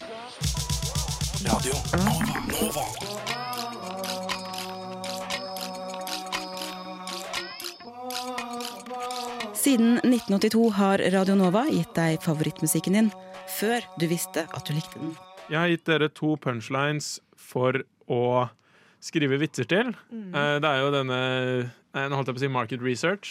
Radio Nova. Nova. Siden 1982 har Radio Nova gitt deg favorittmusikken din før du visste at du likte den. Jeg har gitt dere to punchlines for å skrive vitser til. Mm. Det er jo denne eh, Nå holdt jeg på å si market research.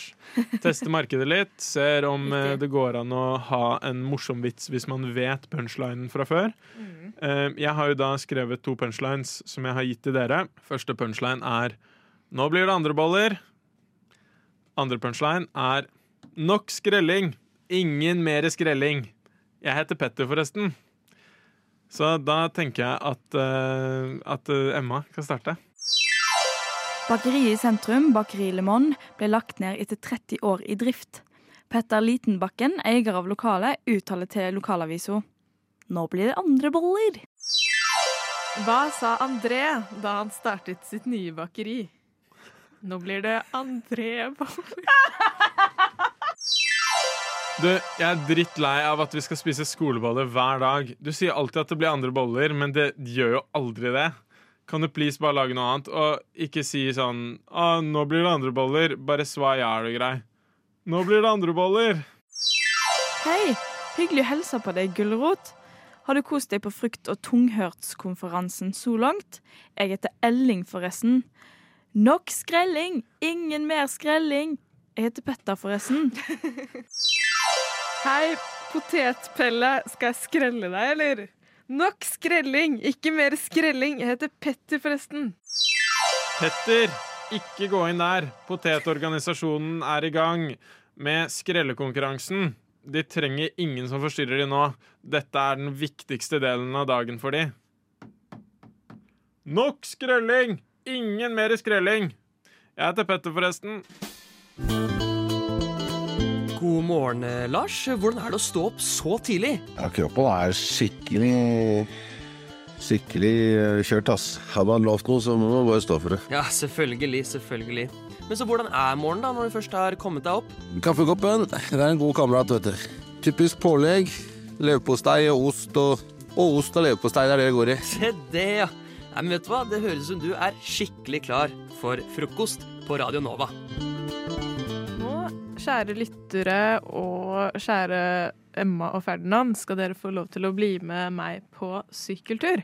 Teste markedet litt. Ser om eh, det går an å ha en morsom vits hvis man vet punchlinen fra før. Mm. Jeg har jo da skrevet to punchlines som jeg har gitt til dere. Første punchline er Nå blir det andre boller. Andre punchline er Nok skrelling. Ingen mer skrelling. Jeg heter Petter, forresten. Så da tenker jeg at, uh, at eh, Emma kan starte. Bakeriet i sentrum, Bakeri Le Monde, ble lagt ned etter 30 år i drift. Petter Litenbakken, eier av lokalet, uttaler til lokalavisa Nå blir det andre boller. Hva sa André da han startet sitt nye bakeri? Nå blir det André boller. Du, Jeg er drittlei av at vi skal spise skoleboller hver dag. Du sier alltid at det blir andre boller, men det gjør jo aldri det. Kan du please bare lage noe annet, og ikke si sånn Å, nå blir det andre boller. Bare svar ja, er du grei. Nå blir det andre boller. Hei, hyggelig å hilse på deg, Gulrot. Har du kost deg på frukt- og tunghørtskonferansen så langt? Jeg heter Elling, forresten. Nok skrelling, ingen mer skrelling. Jeg heter Petter, forresten. Hei, potetpelle. Skal jeg skrelle deg, eller? Nok skrelling, ikke mer skrelling. Jeg heter Petter, forresten. Petter, ikke gå inn der. Potetorganisasjonen er i gang med skrellekonkurransen. De trenger ingen som forstyrrer de nå. Dette er den viktigste delen av dagen for de. Nok skrelling! Ingen mer skrelling! Jeg heter Petter, forresten. God morgen, eh, Lars. Hvordan er det å stå opp så tidlig? Ja, kroppen er skikkelig Skikkelig eh, kjørt, ass. Har man lovt noe, så må man bare stå for det. Ja, selvfølgelig, selvfølgelig. Men så hvordan er morgenen da, når du først har kommet deg opp? Kaffekoppen, det er en god kamerat, vet du. Typisk pålegg. Leverpostei og ost og Og ost og leverpostei, det er det det går i. Se det, ja. Nei, men vet du hva? Det høres ut som du er skikkelig klar for frokost på Radio Nova. Kjære lyttere og kjære Emma og Ferdinand, skal dere få lov til å bli med meg på sykkeltur.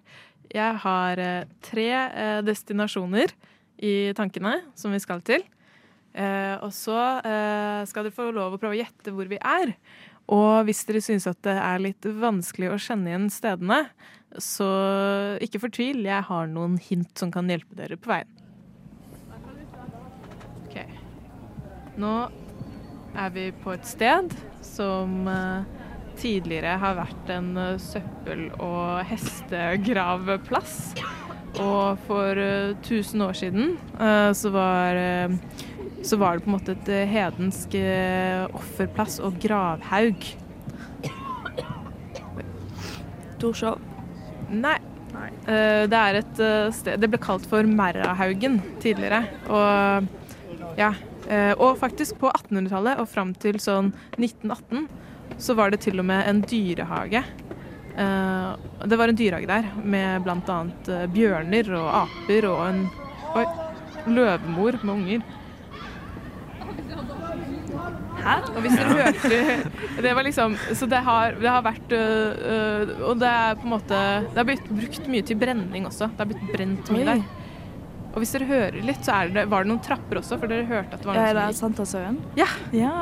Jeg har eh, tre eh, destinasjoner i tankene som vi skal til. Eh, og så skal dere få lov å prøve å gjette hvor vi er. Og hvis dere syns at det er litt vanskelig å kjenne igjen stedene, så ikke fortvil, jeg har noen hint som kan hjelpe dere på veien. Ok. Nå er vi på et sted som eh, tidligere har vært en eh, søppel- og hestegravplass. Og for eh, 1000 år siden eh, så var eh, så var det på en måte et eh, hedensk eh, offerplass og gravhaug. Torshov. Nei. Eh, det er et eh, sted Det ble kalt for Merrahaugen tidligere. Og ja. Eh, og faktisk på 1800-tallet og fram til sånn 1918 så var det til og med en dyrehage. Eh, det var en dyrehage der med bl.a. Uh, bjørner og aper og en oi, løvemor med unger. Hæ? Og hvis dere hørte Det var liksom Så det har, det har vært Og det er på en måte Det har blitt brukt mye til brenning også. Det har blitt brent mye der. Og hvis dere hører litt, så er det, var det noen trapper også, for dere hørte at det var noen som gikk. er det Santasøen? Ja. ja.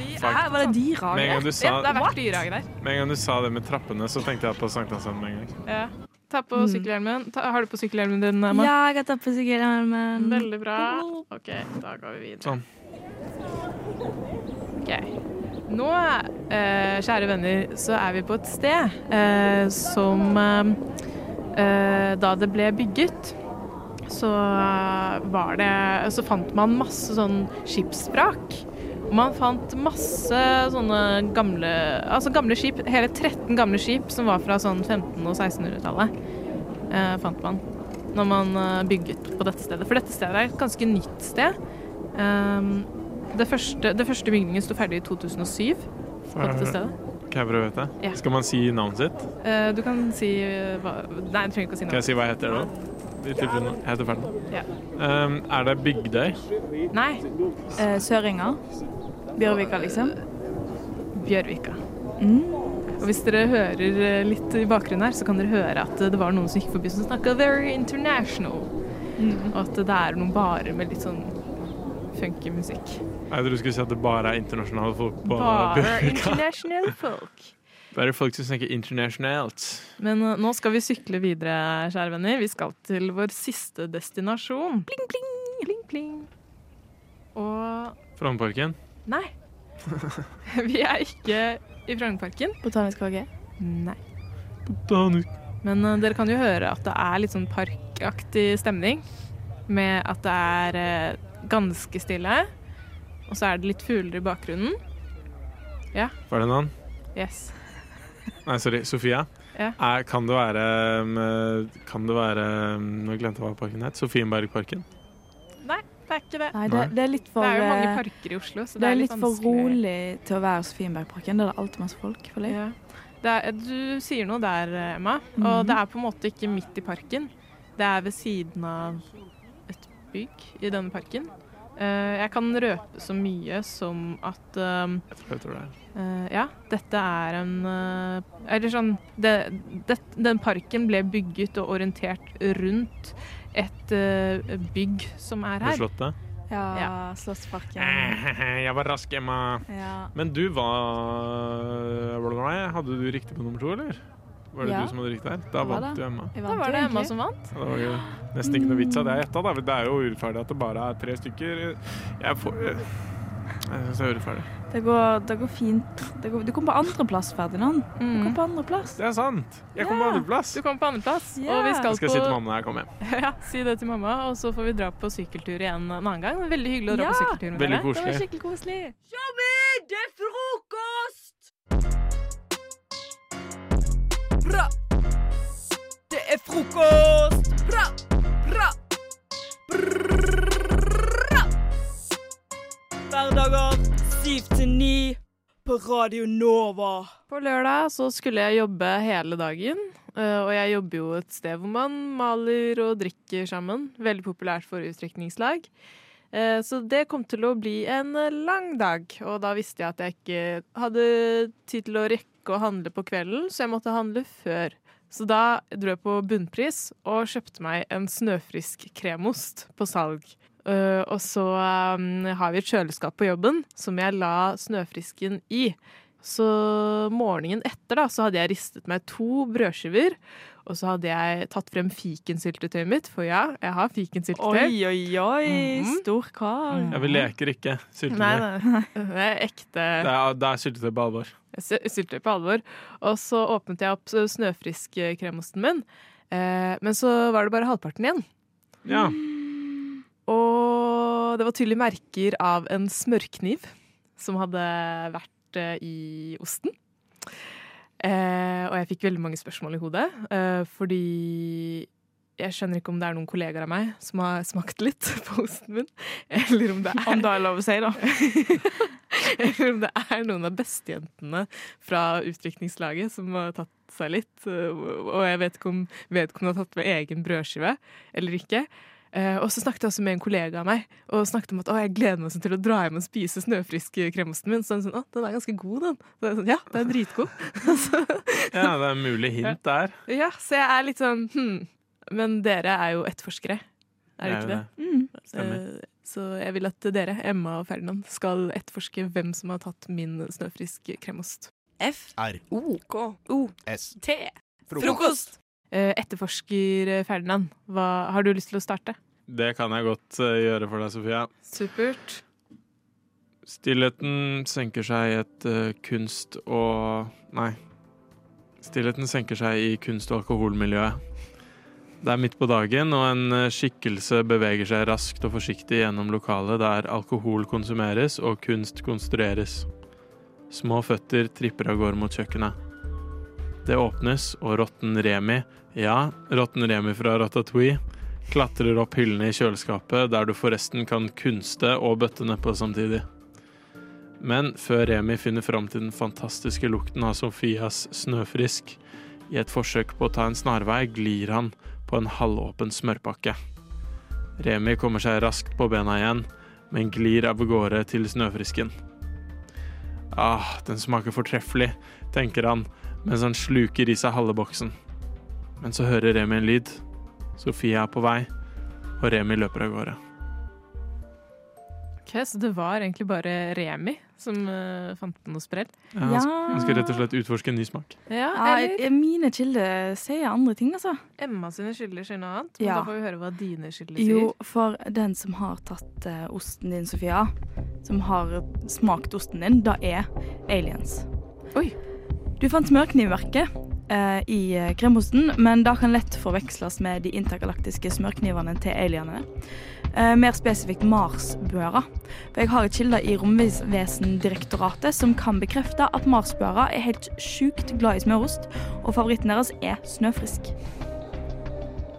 Er- Her var det dyrehage. Ja, det har vært dyrehage der. med en gang du sa det med trappene, så tenkte jeg på Sankthansøen med en gang. Ja. Ta på sykkelhjelmen. Ta, har du på sykkelhjelmen din, Emma? Ja, jeg har tatt på sykkelhjelmen. Veldig bra. OK, da går vi videre. Sånn. Ok. Nå, eh, kjære venner, så er vi på et sted eh, som eh, eh, Da det ble bygget, så eh, var det Så fant man masse sånn skipsvrak. Man fant masse sånne gamle Altså gamle skip. Hele 13 gamle skip som var fra sånn 1500- og 1600-tallet, eh, fant man. Når man eh, bygget på dette stedet. For dette stedet er et ganske nytt sted. Um, det første, det første bygningen sto ferdig i 2007 på dette stedet. Kan jeg prøve å vite? Ja. Skal man si navnet sitt? Uh, du kan si eh, hva Nei, du trenger ikke å si Kan jeg si hva jeg heter da? I tilfelle Jeg heter Ferdinand. Ja. Um, er det Bygdøy? Nei, Uh, Søringa. Bjørvika, liksom. Bjørvika. Mm. Og hvis dere hører eh, litt i bakgrunnen her, så kan dere høre at eh, det var noen som gikk forbi som snakka very international. Mm. Og at det er noen barer med litt sånn funky musikk. Jeg trodde du skulle si at det bare er internasjonale folk på Bare Bjørvika. international folk. Bare folk som snakker internasjonalt. Men uh, nå skal vi sykle videre, kjære venner. Vi skal til vår siste destinasjon. Pling, pling, pling, pling. Og Frognerparken. nei. vi er ikke i Frognerparken. Botanisk hage. Nei. Botanisk. Men uh, dere kan jo høre at det er litt sånn parkaktig stemning. Med at det er uh, ganske stille. Og så er det litt fugler i bakgrunnen. Ja. Var det noen? Yes. Nei, sorry. Sofia. Ja. Er, kan det være um, Kan det være um, Nå glemte jeg hva parken het. Sofienbergparken. Nei, det er ikke det. Nei, det, det er litt for Det er jo mange eh, parker i Oslo, så Det er litt for vanskelig. rolig til å være Sofienbergparken. Der er det alltid masse folk. For. Ja. Det er, du sier noe der, Emma. Og mm. det er på en måte ikke midt i parken. Det er ved siden av et bygg i denne parken. Eh, jeg kan røpe så mye som at um, Jeg tror jeg tror det er. Eh, ja, dette er en eh, Eller sånn det, det, Den parken ble bygget og orientert rundt et bygg som er her. Slottet. Ja, Ja. Slottsparken. Jeg var rask, Emma. Ja. Men du var Hadde du riktig på nummer to, eller? Var det Ja. du som hadde riktig her? Da vant ja, vant jo Emma. Jeg Da var jo det Emma som vant. Ja, Det var jo nesten ikke noe vits av det jeg gjetta. da. Det er jo urettferdig at det bare er tre stykker. Jeg får Jeg syns det er urettferdig. Det går, det går fint. Det går, du kom på andreplass, Ferdinand. Du kom på på andreplass. Det er sant. Jeg kom på andreplass. Du kom på andreplass, Yeah. og vi skal Det skal på si til mamma når jeg kommer hjem. ja, Si det til mamma, og så får vi dra på sykkeltur igjen en annen gang. Veldig hyggelig å dra Ja. på sykkeltur med Veldig koselig. Det var skikkelig koselig. Det er frokost! Bra! Det er frokost! Bra! Bra! Bra! Hverdager syv til ni på Radio Nova. På lørdag så skulle jeg jobbe hele dagen, eh, og jeg jobber jo et sted hvor man maler og drikker sammen. Veldig populært for utdrikningslag. Eh, Så det kom til å bli en lang dag, og da visste jeg at jeg ikke hadde tid til å rekke å handle på kvelden, så jeg måtte handle før. Så da dro jeg på bunnpris og kjøpte meg en snøfrisk kremost på salg. Uh, og så um, har vi et kjøleskap på jobben som jeg la snøfrisken i. Så morgenen etter da, så hadde jeg ristet meg to brødskiver, og så hadde jeg tatt frem fikensyltetøyet mitt, for ja, jeg har fikensyltetøy. Oi, oi, oi. Mhm. Stor kar. Ja, vi leker ikke syltetøy. Nei, nei, det er ekte Det er, det er syltetøy på alvor. Sy- syltetøy på alvor. Og så åpnet jeg opp snøfrisk-kremosten min, eh, men så var det bare halvparten igjen. Ja. Og det var tydelige merker av en smørkniv som hadde vært eh, i osten. Eh, og jeg fikk veldig mange spørsmål i hodet, eh, fordi jeg skjønner ikke om det er noen kollegaer av meg som har smakt litt på osten min, eller om det er Om det er lov å si, da. eller om det er noen av bestejentene fra utdrikningslaget som har tatt seg litt. eh, Og jeg vet ikke om vedkommende har tatt med egen brødskive eller ikke. Eh, og så snakket jeg også med en kollega av meg og snakket om at å, jeg gleder meg sånn til å dra hjem og spise snøfrisk-kremosten min. Så han sånn, å, den er ganske god, den. Sånn, ja, den er dritgod. Ja, det er mulig hint der. ja, så jeg er litt sånn hm. Men dere er jo etterforskere, er det ikke det? Mm. Stemmer. Eh, Så jeg vil at dere, Emma og Ferdinand, skal etterforske hvem som har tatt min snøfrisk kremost. F. R. O. K. O. S. T. Frokost. Eh, Etterforsker eh, Ferdinand, hva har du lyst til å starte? Det kan jeg godt gjøre for deg, Sofia. Supert. Stillheten senker seg i et uh, kunst- og Nei. Stillheten senker seg i kunst- og alkoholmiljøet. Det er midt på dagen, og en eh, skikkelse beveger seg raskt og forsiktig gjennom lokalet der alkohol konsumeres og kunst konstrueres. Små føtter tripper av gårde mot kjøkkenet. Det åpnes, og rotten Remi, ja, rotten Remi fra Ratatouille, klatrer opp hyllene i kjøleskapet, der du forresten kan kunste og bøtte nedpå samtidig. Men før Remi finner fram til den fantastiske lukten av Sofias snøfrisk, i et forsøk på å ta en snarvei, glir han på en halvåpen smørpakke. Remi kommer seg raskt på bena igjen, men glir av gårde til snøfrisken. Ah, den smaker fortreffelig, tenker han mens han sluker i seg halve boksen. Men så hører Remi en lyd. Sofie er på vei, og Remi løper av gårde. Ok, Så det var egentlig bare Remi som uh, fant på noe sprell? Ja, han, skal, han skal rett og slett utforske en ny smak. Ja, Ja, mine kilder sier andre ting, altså. Emma sine kilder sier noe annet. Men Ja. da får vi høre hva dine kilder sier. Jo, for den som har tatt uh, osten din, Sofia, som har smakt osten din, da er aliens. Oi. Du fant smørknivverket eh, i kremosten, men det kan lett forveksles med de intergalaktiske smørknivene til alienene. Eh, mer spesifikt Marsbøra. For jeg har et kilde i Romvesendirektoratet som kan bekrefte at marsbøra er helt sjukt glad i smørost, og favoritten deres er snøfrisk.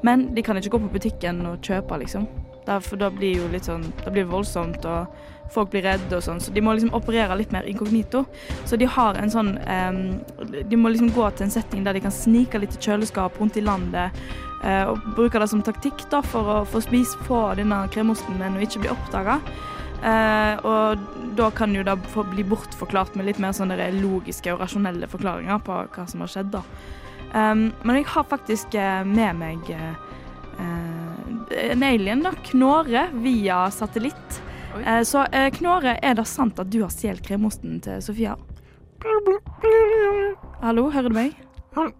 Men de kan ikke gå på butikken og kjøpe, liksom. For da blir jo litt sånn Da blir det voldsomt, og folk blir redde og sånn. Så de må liksom operere litt mer inkognito. Så de har en sånn um, De må liksom gå til en setting der de kan snike litt i kjøleskap rundt i landet. Eh, og bruker det som taktikk da for å få spise på denne kremosten, men å ikke bli oppdaga. Eh, og da kan jo det få bli bortforklart med litt mer sånne logiske og rasjonelle forklaringer på hva som har skjedd. da. Um, men jeg har faktisk eh, med meg eh, eh, en alien, da. Knåre, via satellitt. Eh, så Knåre, er det sant at du har stjålet kremosten til Sofia? Hallo, hører du meg? Hallo,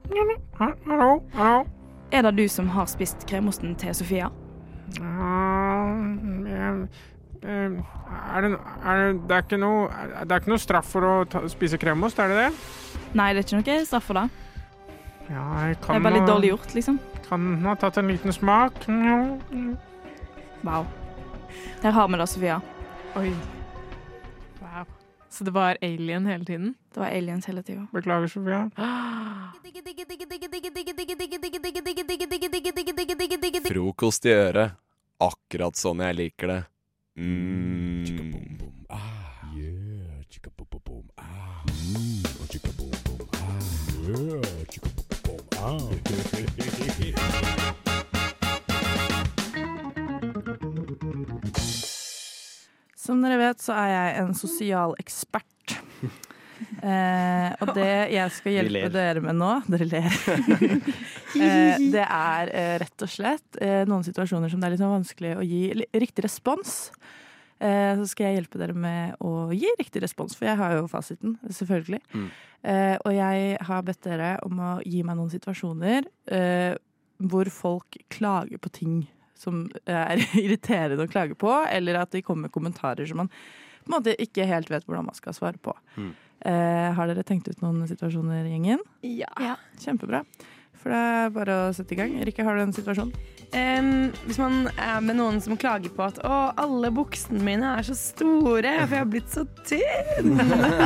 hallo. Er det du som har spist kremosten til Sofia? Er det, er det, det, er ikke noe, det er ikke noe straff for å ta, spise kremost, er det det? Nei, det er ikke noe straff for det. Ja, jeg Det er bare litt dårlig gjort, liksom. kan ha tatt en liten smak. Wow. Her har vi det, Sofia. Oi. Wow. Så det var alien hele tiden? Det var aliens hele tida. Beklager, Sofia. Frokost i øret. Akkurat sånn jeg liker det. Mm. Som dere vet, så er jeg en sosial ekspert. Eh, og det jeg skal hjelpe dere med nå Dere ler. eh, det er eh, rett og slett eh, noen situasjoner som det er litt sånn vanskelig å gi riktig respons. Eh, så skal jeg hjelpe dere med å gi riktig respons, for jeg har jo fasiten, selvfølgelig. Mm. Eh, og jeg har bedt dere om å gi meg noen situasjoner eh, hvor folk klager på ting som er irriterende å klage på, eller at de kommer med kommentarer som man på en måte ikke helt vet hvordan man skal svare på. Mm. Eh, har dere tenkt ut noen situasjoner, gjengen? Ja. Kjempebra. For det er bare å sette i gang. Rikke, har du en situasjon? Um, hvis man er med noen som klager på at 'Å, alle buksene mine er så store, for jeg har blitt så tynn'.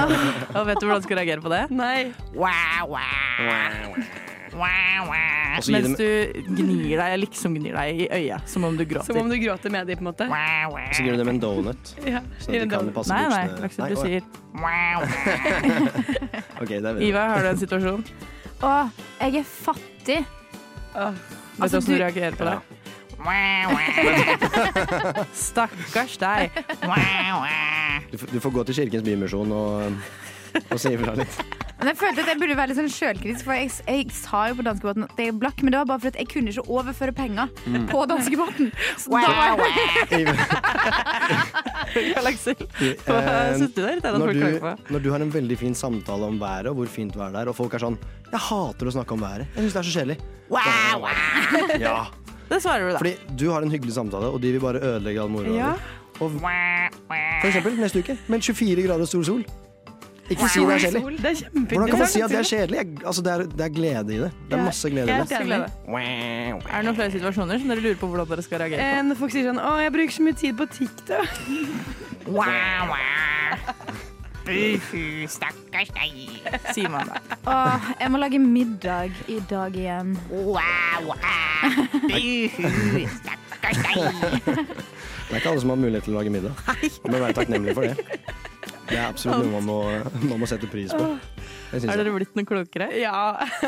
Og vet du hvordan du skal reagere på det? Nei. Wow, wow, gi Mens dem, du gnir deg, liksom gnir deg i øyet, som om du gråter. Som om du gråter med dem, på en måte. og så gir du dem en donut. Ja, Så at de kan donut. passe Nei, nei, buksene. Laksel, Nei, du sier er Ivar, har du en situasjon? Å, jeg er fattig. Vet du Altså, hvordan du du- reagerer på det? Stakkars deg. Du, får- du får gå til Kirkens Bymisjon og, og si ifra litt. Men jeg følte at jeg burde være litt sånn sjølkritisk, for jeg, jeg sa jo på danskebåten at jeg er blakk, men det var bare for at jeg kunne ikke overføre penger Mm. på danskebåten. Så da var Laksel, Eh, synes du det er irriterende at når, folk klager på? du, når du har en veldig fin samtale om været og hvor fint været er, og folk er sånn 'Jeg hater å snakke om været. Jeg syns det er så kjedelig'. Ja. Det svarer du, da. Fordi du har en hyggelig samtale, og de vil bare ødelegge all moroa Ja. di. Og For eksempel neste uke, med 24 grader stor sol. Ikke si det er kjedelig. Det er Hvordan kan man si at det er kjedelig? Jeg, altså, det, er, det er glede i det. Det er masse glede i det. Glede. Er det noen flere situasjoner som dere lurer på hvordan dere skal reagere på? Når folk sier sånn 'Å, jeg bruker så mye tid på TikTok'. Stakkars deg. Sier man da. Åh, jeg må lage middag i dag igjen. Det er ikke alle som har mulighet til å lage middag. Du må være takknemlig for det. Det er absolutt noe man må, man må sette pris på. Har Er dere blitt noe klokere? Ja.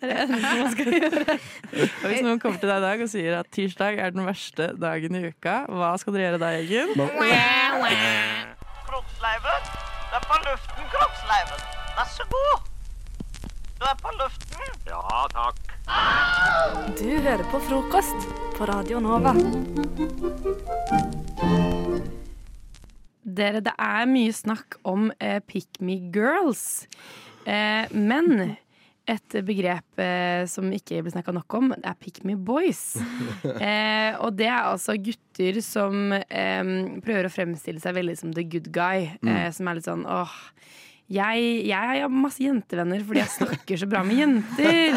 det er det man skal gjøre. Og hvis noen kommer til deg i dag og sier at tirsdag er den verste dagen i uka, hva skal dere gjøre da, Eggen? Kroppsleiven, du er på luften, kroppsleiven. Vær så god. Du er på luften. Ja, takk. Du hører på frokost på Radio Nova. Dere, det er mye snakk om eh, pick me girls. Eh, men et begrep eh, som ikke blir snakka nok om, det er pick me boys. Eh, og det er altså gutter som eh, prøver å fremstille seg veldig som the good guy. Mm. Eh, som er litt sånn åh, jeg, jeg har masse jentevenner fordi jeg snakker så bra med jenter.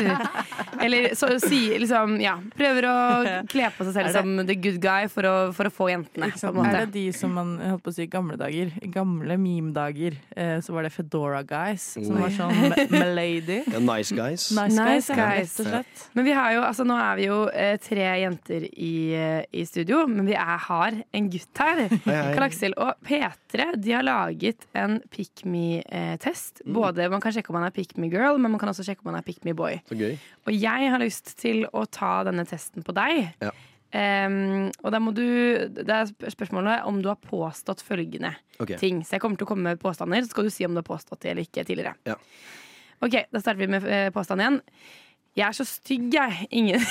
Eller så, si, liksom, ja, prøver å kle på seg selv det- som the good guy for å, for å få jentene. På en måte. Er det de som man holdt på å si i gamle dager, gamle meme-dager, eh, så var det Fedora Guys, som var sånn me- Melady. Ja, nice guys. Nice Nice guys. rett og slett. Men vi har jo, altså nå er vi jo eh, tre jenter i, eh, i studio, men vi er, har en gutt her. hei. Karl Aksel og P3 de har laget en pick me-test. Mm. Både Man kan sjekke om man er pick me girl, men man kan også sjekke om man er pick me boy. Så gøy. Og jeg har lyst til å ta denne testen på deg. Ja. Um, og da må du Det er spørsmålet om du har påstått følgende okay. ting. Så jeg kommer til å komme med påstander, så skal du si om du har påstått det eller ikke tidligere. Ja. Ok, da starter vi med eh, påstand igjen. Jeg er så stygg, jeg. Ingen,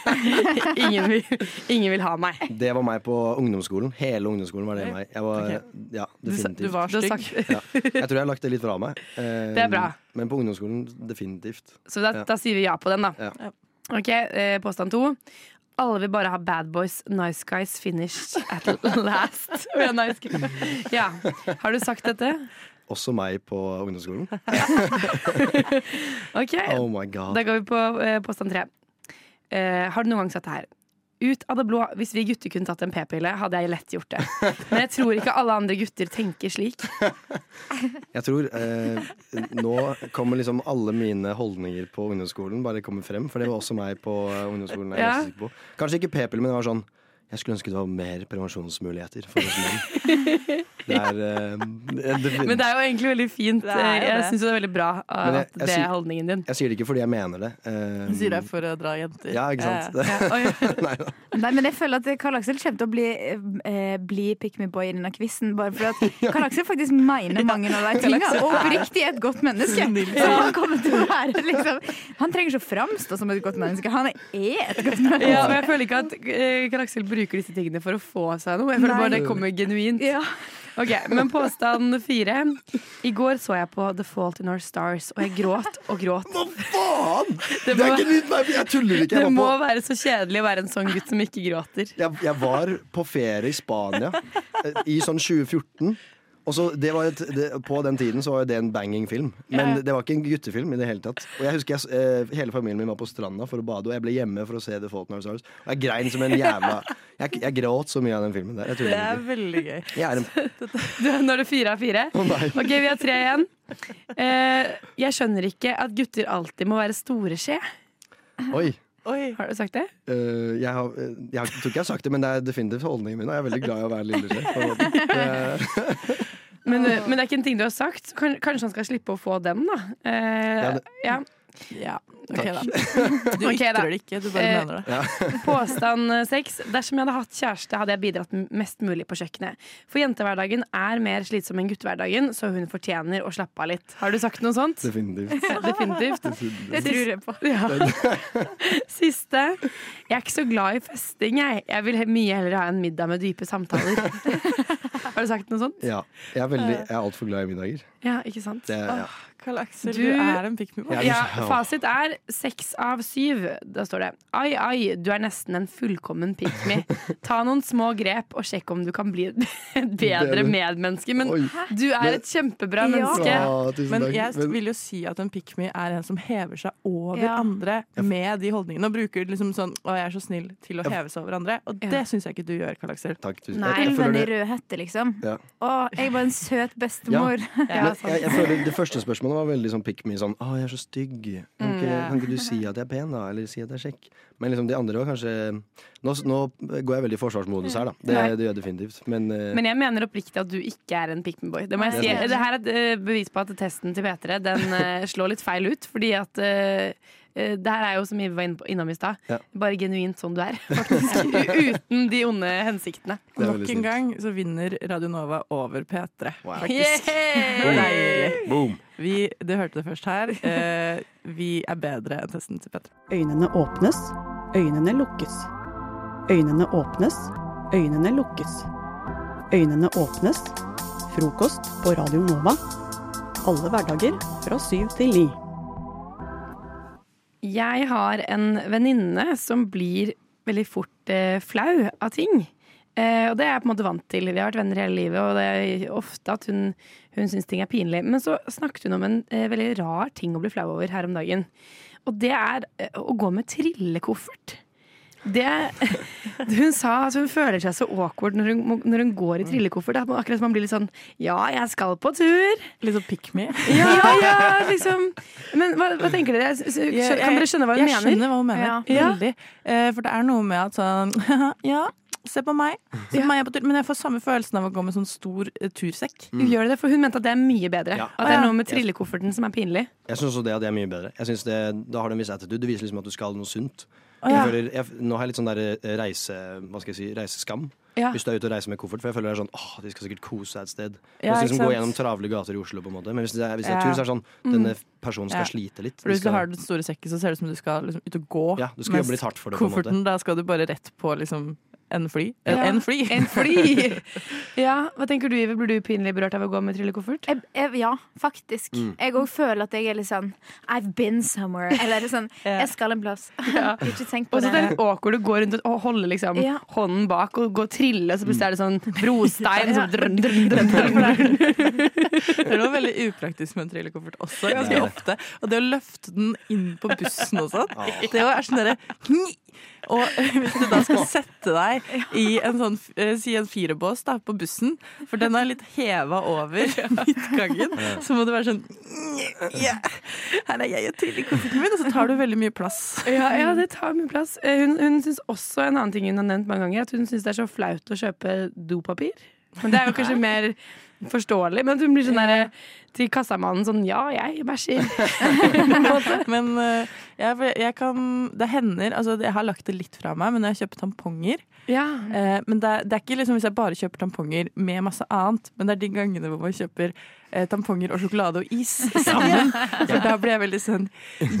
ingen, vil, ingen vil ha meg. Det var meg på ungdomsskolen. Hele ungdomsskolen var det meg. Jeg var, okay. ja, definitivt. du var Du var stygg. Ja. Jeg tror jeg har lagt det litt fra meg. Eh, Det er bra. Men på ungdomsskolen definitivt. Så da, Ja. da sier vi ja på den, da. Ja. Ok, eh, Påstand to. Alle vil bare ha bad boys, nice guys finished at last. Ja. Har du sagt dette? Også meg på ungdomsskolen. Ok, Oh my god. Da går vi på eh, påstand tre. Eh, har du noen gang sett det her? Ut av det blå, hvis vi gutter kunne tatt en p-pille, hadde jeg lett gjort det. Men jeg tror ikke alle andre gutter tenker slik. Jeg tror eh, Nå kommer liksom alle mine holdninger på ungdomsskolen bare kommer frem. For det var også meg på eh, ungdomsskolen. Ja. Kanskje ikke p-pille, men det var sånn Jeg skulle ønske det var mer prevensjonsmuligheter for oss menn. Det er uh, det- Men det er jo egentlig veldig fint. Det er Jeg syns det er veldig bra at jeg- jeg det er holdningen din. Jeg sier det ikke fordi jeg mener det. Uh, Du sier det for å dra jenter. Ja, ikke sant. Ja, Nei. Nei, men jeg føler at Karl Aksel kommer til å bli, eh, bli pick me boy i denne quizen. Bare fordi at Karl Aksel faktisk mener mange av de tingene, og oppriktig er et godt menneske. Så han kommer til å være liksom Han trenger ikke å framstå som et godt menneske, han er et godt menneske. Ja, men jeg føler ikke at eh, Karl Aksel bruker disse tingene for å få seg noe. Jeg føler bare det kommer genuint. Ok, Men påstand fire. I går så jeg på The Fault in Our Stars, og jeg gråt og gråt. Hva faen?! Det, Det er må, nytt, nei, jeg tuller ikke. det må på, være så kjedelig å være en sånn gutt som ikke gråter. jeg, jeg var på ferie i Spania eh, i sånn 2014. Og så det var et, det, På den tiden så var det en banging film. Men det var ikke en guttefilm i det hele tatt. Og jeg husker jeg, eh, Hele familien min var på stranda for å bade, og jeg ble hjemme for å se The Fault in Our Stars. Og jeg grein som en jævla Jeg, jeg gråt så mye av den filmen der. Jeg Det er ikke. veldig gøy. Jeg er en Du, Nå er det fire av fire. Oh. Ok, vi har tre igjen. Eh, jeg skjønner ikke at gutter alltid må være store skje. Oi. Har du sagt det? Uh, jeg, har, eh, jeg, har- tror ikke jeg har sagt det, men det er definitivt holdningen min. Og jeg er veldig glad i å være lille Men, eh, men det er ikke en ting du har sagt. Kanskje han skal slippe å få den, da. Eh, Ja, det- ja. Ja, ok Takk. da. Du Ok, da. ytrer det ikke, du bare Eh, mener det. Ja. Påstand eh, seks. Dersom jeg hadde hatt kjæreste, hadde jeg bidratt mest mulig på kjøkkenet. For jentehverdagen er mer slitsom enn guttehverdagen, så hun fortjener å slappe av litt. Har du sagt noe sånt? Definitivt. Definitivt. Det tror jeg på. Ja. Siste. Jeg er ikke så glad i festing, jeg. Jeg vil mye heller ha en middag med dype samtaler. Har du sagt noe sånt? Ja. Jeg er, veldig, jeg er altfor glad i middager. Ja, ikke sant? Det, ja. Karl Aksel, Du- du, er en pick me boy. Ja, fasit er seks av syv. Da står det ai, ai, du er nesten en fullkommen pick me. Ta noen små grep og sjekk om du kan bli et bedre medmenneske. Men Oi. du er et kjempebra Ja. menneske. Ja, Men jeg vil jo si at en pick me er en som hever seg over Ja. andre med de holdningene. Og bruker liksom sånn 'Å, jeg er så snill' til å heve seg over andre. Og Ja. det syns jeg ikke du gjør, Karl Aksel. Takk, tusen Nei. Ulven i rød hette, liksom. Ja. Å, jeg var en søt bestemor. Jeg, jeg føler Det første spørsmålet var veldig sånn pick me. Sånn 'Å, jeg er så stygg'. Kan Mm, ikke. Kan ikke du si at jeg er pen, da? Eller si at jeg er kjekk? Men liksom de andre var kanskje Nå, nå går jeg veldig i forsvarsmodus her, da. Det, det gjør jeg definitivt. Men, uh, Men jeg mener oppriktig at du ikke er en pick me boy. Det må jeg si. det er her er et eh, bevis på at testen til P3 den eh, slår litt feil ut. Fordi at eh, det her er jo som vi var innom i stad. Ja. Bare genuint sånn du er, faktisk. Uten de onde hensiktene. Nok en gang så vinner Radio Nova over P3. Faktisk. Yeah! Boom. Vi, du hørte det først her. Eh, vi er bedre enn testen til P3. Øynene åpnes, øynene lukkes. Øynene åpnes, øynene lukkes. Øynene åpnes. Frokost på Radio Nova. Alle hverdager fra syv til ni. Jeg har en venninne som blir veldig fort eh, flau av ting. Eh, og det er jeg på en måte vant til. Vi har vært venner hele livet, og det er ofte at hun, hun syns ting er pinlig. Men så snakket hun om en eh, veldig rar ting å bli flau over her om dagen. Og det er eh, å gå med trillekoffert. Det, hun sa at hun føler seg så awkward når hun, når hun går i trillekoffert. At er Akkurat som man blir litt sånn Ja, jeg skal på tur. Litt sånn pick me. Ja, ja, liksom. Men hva, hva tenker dere? Kan dere skjønne hva hun jeg mener? skjønner hva hun mener. Ja. Veldig. Eh, for det er noe med at sånn Ja, se på meg. Se på meg jeg på tur. Men jeg får samme følelsen av å gå med sånn stor uh, tursekk. Gjør det det? For hun mente at det er mye bedre. Ja. At det er noe med trillekofferten som er pinlig. Jeg syns også det at det er mye bedre. Jeg synes det, Da har du en viss attitude. Det viser liksom at du skal noe sunt. Å, ja. føler, jeg, nå har jeg litt sånn der eh, reise, hva skal jeg si, reiseskam. Ja. Hvis du er ute og reiser med koffert. For jeg føler det er sånn åh, de skal sikkert kose seg et sted. Ja, hvis liksom gå gjennom travle gater i Oslo, på en måte. Men hvis det er, hvis det er tur, så er det sånn Mm. denne personen skal slite litt. For hvis du skal- har den store sekken, så ser det ut som du skal liksom, ut og gå. Ja, du skal jobbe litt hardt for det, på en måte. Kofferten, da skal du bare rett på liksom en fly. Ja. En fly! En fly! Ja, Hva tenker du, Iver? Blir du pinlig berørt av å gå med trillekoffert? Jeg, jeg, ja, faktisk. Mm. Jeg òg føler at jeg er litt sånn I've been somewhere. Eller sånn Jeg skal en plass. Ikke tenk på Og så det. det er awkward å gå rundt og holde liksom Ja. hånden bak og gå og trille, så plutselig er det sånn brostein. Så drøm, drøm, drøm, drøm. Det er noe veldig upraktisk med en trillekoffert også, ganske Ja. ofte. Og det å løfte den inn på bussen og sånn, det er sånn derre Og hvis du da skal sette deg i en sånn, eh, si en firebås da, på bussen, for den er litt heva over midtgangen, så må du være sånn yeah, Her er jeg og trillekofferten min, og så tar du veldig mye plass. Ja, ja, det tar mye plass. Eh, Hun, hun syns også en annen ting hun har nevnt mange ganger, at hun syns det er så flaut å kjøpe dopapir. Men det er jo kanskje mer forståelig. Men at hun blir sånn der til kassamannen sånn Ja, jeg bæsjer. Men eh, jeg, jeg kan Det hender Altså, jeg har lagt det litt fra meg, men jeg jeg kjøper tamponger eh, Men det det er ikke liksom hvis jeg bare kjøper tamponger med masse annet, men det er de gangene hvor man kjøper eh, tamponger og sjokolade og is sammen. For da blir jeg veldig sånn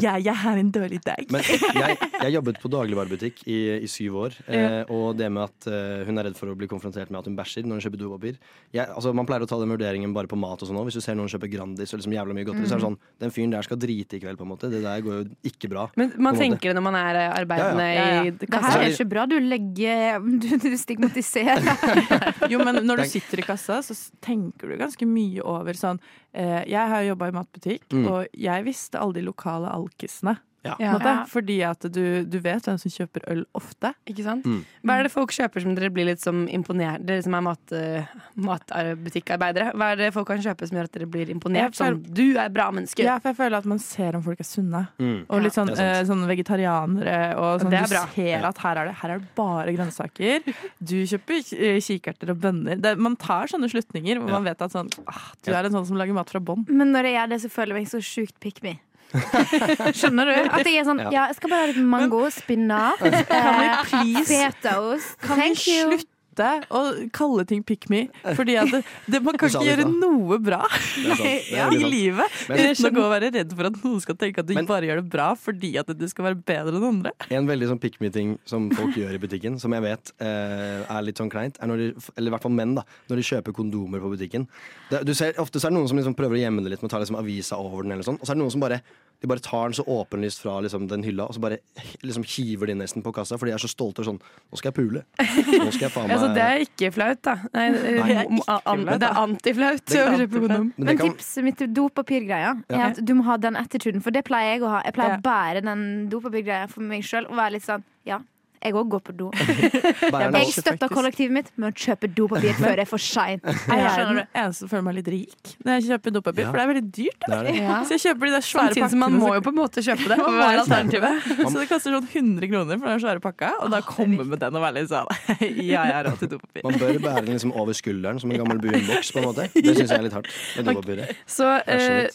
Ja, jeg har en dårlig dag. Men jeg, jeg jobbet på dagligvarebutikk i, i syv år. Eh, og det med at eh, hun er redd for å bli konfrontert med at hun bæsjer når hun kjøper dopapir altså, Man pleier å ta den vurderingen bare på mat og sånn òg. Hvis du ser noen kjøpe Grandis og liksom jævla mye godteri, så er det sånn Den fyren der skal drite i kveld, på en måte. Det der går jo ikke bra. Men man tenker det når man er eh, arbeidende Ja, ja. i Det her er ikke bra. Du legger Du, du stigmatiserer. Jo, men når du sitter i kassa, så tenker du ganske mye over sånn eh, Jeg har jobba i matbutikk, Mm. og jeg visste alle de lokale alkisene. Ja. Ja. Fordi at du, du vet hvem som kjøper øl ofte. Ikke sant? Mm. Hva er det folk kjøper som dere blir litt som imponert Dere som er mat, uh, matbutikkarbeidere. Hva er det folk kan kjøpe som gjør at dere blir imponert? Føler- Sånn, du er bra menneske. Ja, for jeg føler at man ser om folk er sunne. Mm. Og litt sånn, ja, eh, sånn vegetarianere. Og sånn, du ser at her er, det, her er det bare grønnsaker. Du kjøper eh, kikerter og bønner. Det, man tar sånne slutninger hvor Ja. man vet at sånn, ah, du er en sånn som lager mat fra bånn. Men når jeg gjør det, så føler jeg meg så sjukt pick me. Skjønner du? At jeg er sånn Ja. Jeg skal bare ha litt mango, spinat, eh, please fetaost. Kan vi Thank you. slutte å kalle ting pick me? Fordi det, det, man kan ikke gjøre noe bra er i livet Men- uten å gå og være redd for at noen skal tenke at du bare gjør det bra fordi at du skal være bedre enn andre. En veldig sånn pick me-ting som folk gjør i butikken, som jeg vet eh, er litt sånn kleint, er når de, eller i hvert fall menn, da, når de kjøper kondomer på butikken. Det, du ser, ofte så er det noen som liksom prøver å gjemme det litt med å ta liksom avisa over den, eller sånn, og så er det noen som bare de bare tar den så åpenlyst fra liksom, den hylla, og så bare liksom hiver de nesten på kassa, for de er så stolte og sånn Nå skal jeg pule. Nå skal jeg faen meg Altså, det er ikke flaut, da. Nei, Nei, det er ikke det er antiflaut Det er å kjøpe antiflaut. kondom. Men Men kan- tipset mitt til dopapirgreia er at du må ha den attituden, for det pleier jeg å ha. Jeg pleier å bære den dopapirgreia for meg sjøl og være litt sånn Ja, Jeg òg går på do. Jeg støtter kollektivet mitt med å kjøpe dopapir før det er for seint. Jeg er den eneste som føler meg litt rik når jeg kjøper dopapir, Ja. for det er veldig dyrt. Det er det. Ja. Så jeg kjøper de der svære Samtidig pakkene. man må jo på en måte kjøpe det. Man Hva må er alternativet? Så det koster sånn 100 kroner for den svære pakka, og da komme med den og være litt sånn Ja, jeg har råd til dopapir. Man bør bære den liksom over skulderen som en gammel buenboks, på en måte. Det syns jeg er litt hardt. med dopapiret. Så eh,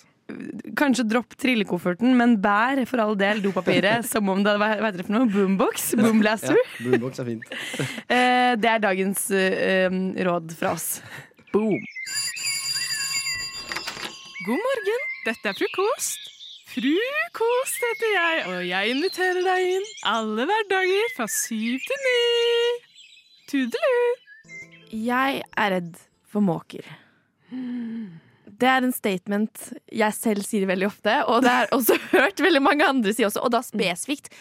kanskje dropp trillekofferten, men bær for all del dopapiret som om det hadde vært det for noe? Boombox? Boomblaster? Ja, boombox er fint. Eh, det er dagens eh, råd fra oss. Boom. God morgen, dette er frokost. Frukost heter jeg, og jeg inviterer deg inn alle hverdager fra syv til ni. Tudelu! Jeg er redd for måker. Det er en statement jeg selv sier veldig ofte, og det er også hørt veldig mange andre si også, og da spesifikt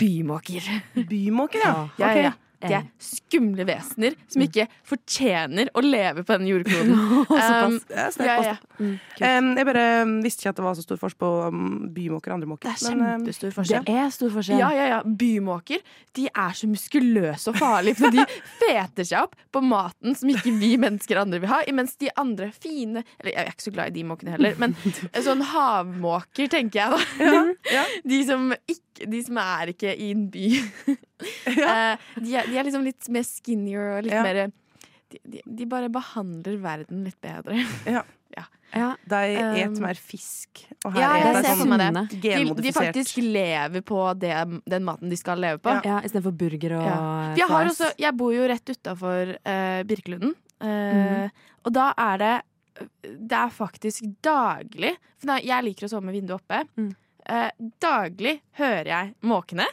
bymåker. Bymåker, ja. Ja, ja, ja. De er skumle vesener som ikke fortjener å leve på denne jordkloden. Um, Ja, ja, ja. Um, jeg bare um, visste ikke at det var så stor forskjell på um, bymåker og andre måker. Det er um, kjempestor forskjell. Det er stor forskjell. Ja, ja, ja. Bymåker de er så muskuløse og farlige, for de feter seg opp på maten som ikke vi mennesker andre vil ha, imens de andre fine Eller jeg er ikke så glad i de måkene heller, men sånn havmåker, tenker jeg da. De, som ikke, de som er ikke i en by. Eh, de, er, de er liksom litt mer skinnier og litt Ja. mer de, de, de bare behandler verden litt bedre. Ja. De et Um, mer fisk, og her Ja, er det. sånn De, de faktisk lever på det, den maten de skal leve på. Ja, Istedenfor burger og Ja. Jeg, har også, jeg bor jo rett utafor uh, Birkelunden. uh, mm. Og da er det Det er faktisk daglig For jeg liker å sove med vinduet oppe. Mm. Eh, daglig hører jeg måkene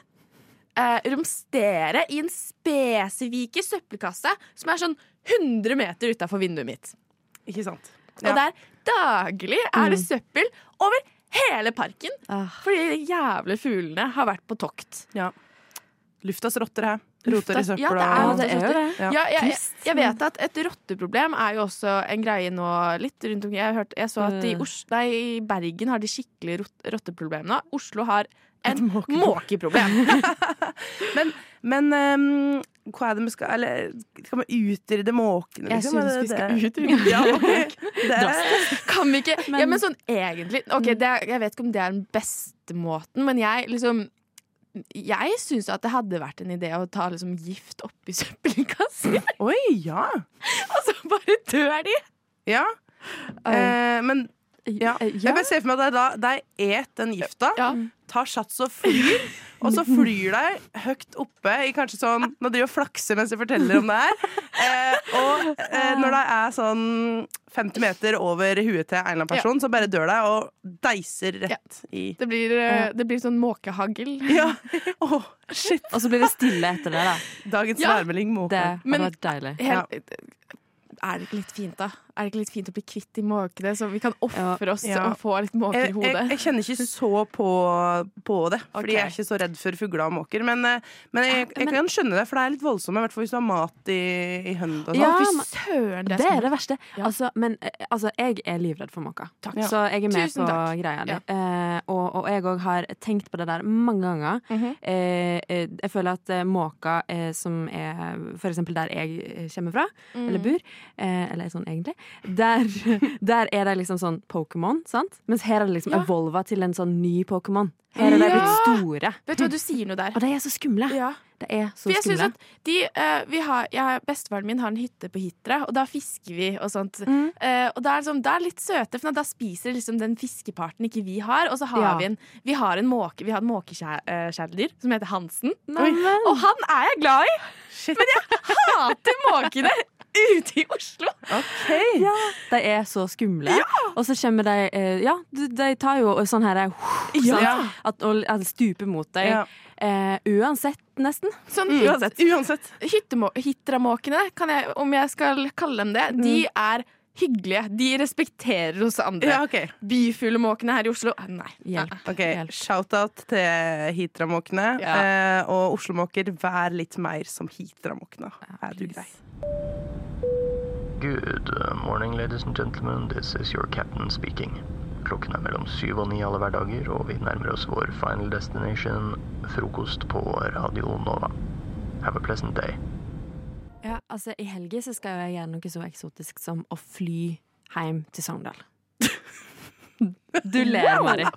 eh, romstere i en spesifikke søppelkasse som er sånn 100 meter utafor vinduet mitt. Ikke sant? Og der daglig er det Mm. søppel over hele parken. Ah. Fordi de jævle fuglene har vært på tokt. Ja. Luftas rotter her. Roter i søpla. Ja, det er, det er jo det. Ja. Ja, jeg, jeg, vet at et rotteproblem er jo også en greie nå litt rundt omkring. Jeg, jeg så at i, Øh. Os nei, i Bergen har de skikkelig rot rotteproblem nå. Oslo har en måkeproblem. Men, men um, hva er det vi skal Eller skal vi utrydde måkene, Jeg liksom? syns Er vi skal utrydde Ja, okay. Det Kan vi ikke Ja, men sånn egentlig Ok, det er, Jeg vet ikke om det er den beste måten, men jeg liksom jeg syns at det hadde vært en idé å ta liksom gift oppi søppelkasser. Oi, ja. Og så bare dør de. Ja. Eh, men ja. Jeg bare ser for meg at de da de et den gifta, tar sats og flyr, og så flyr de høyt oppe i kanskje sånn Nå driver og flakser mens jeg forteller om det her. Eh, og eh, når de er sånn 50 meter over huet til en eller annen person, så bare dør de og deiser rett i Det blir, eh, det blir sånn måkehagl. Ja. Oh, shit. Og så blir det stille etter det, da. Dagens Ja. værmelding måke. Det hadde vært deilig. Helt, Er det ikke litt fint, da? Er det ikke litt fint å bli kvitt de måkene, så vi kan ofre oss Ja. og få litt måker i hodet? jeg, jeg kjenner ikke så på, på det, fordi jeg er ikke så redd for fugler og måker. Men, eh, men jeg, jeg kan skjønne det, for det er litt voldsomt, i hvert fall hvis du har mat i, i hønd sånn. Ja, fy søren, Det er det verste. Altså, men eh, altså, jeg er livredd for måker. Ja. Så jeg er med Tusen på takk. greia di. Ja. Eh, og, og jeg òg har tenkt på det der mange ganger. Mm -hmm. eh, jeg føler at måker, eh, som er for eksempel der jeg kommer fra, Mm. eller bor, eh, eller sånn egentlig, der, der er det liksom sånn Pokémon, sant? Mens her er det liksom Ja. evolva til en sånn ny Pokémon. Her er de Ja. blitt store. Vet du hva, du sier noe der. Og de er så skumle. Ja. Det er så jeg skumle. de, uh, vi har, ja, Bestefaren min har en hytte på Hitra, og da fisker vi og sånt. Mm. Uh, og da er, det sånn, er litt søte, for da spiser liksom den fiskeparten ikke vi har. Og så har Ja. vi en Vi har en måke Vi har et måkekjæledyr som heter Hansen. Nei, Og han er jeg glad i! Men jeg hater måkene ute i Oslo! Ja, de er så skumle. Og så kommer de eh, Ja, de, tar jo sånn her eh, Ja. At, og, stuper mot deg. Ja. Eh, uansett, nesten. Sånn, Mm. uansett. Uansett. Hyttemå- Hitramåkene, kan jeg, om jeg skal kalle dem det, de er hyggelige. De respekterer oss andre. Ja, okay. Byfuglemåkene her i Oslo Nei. Hjelp. Ok, Shout-out til Hitra-måkene. Ja. Eh, og Oslo-måker, vær litt mer som Hitramåkene. Er du grei? Good uh, morning, ladies and gentlemen. This is your captain speaking. Klokken er mellom syv og ni alle hverdager, og vi nærmer oss vår final destination, frokost på Radio Nova. Have a pleasant day. Ja, altså I helga så skal jeg gjøre noe så eksotisk som å fly hjem til Sogndal. Du ler, Mari.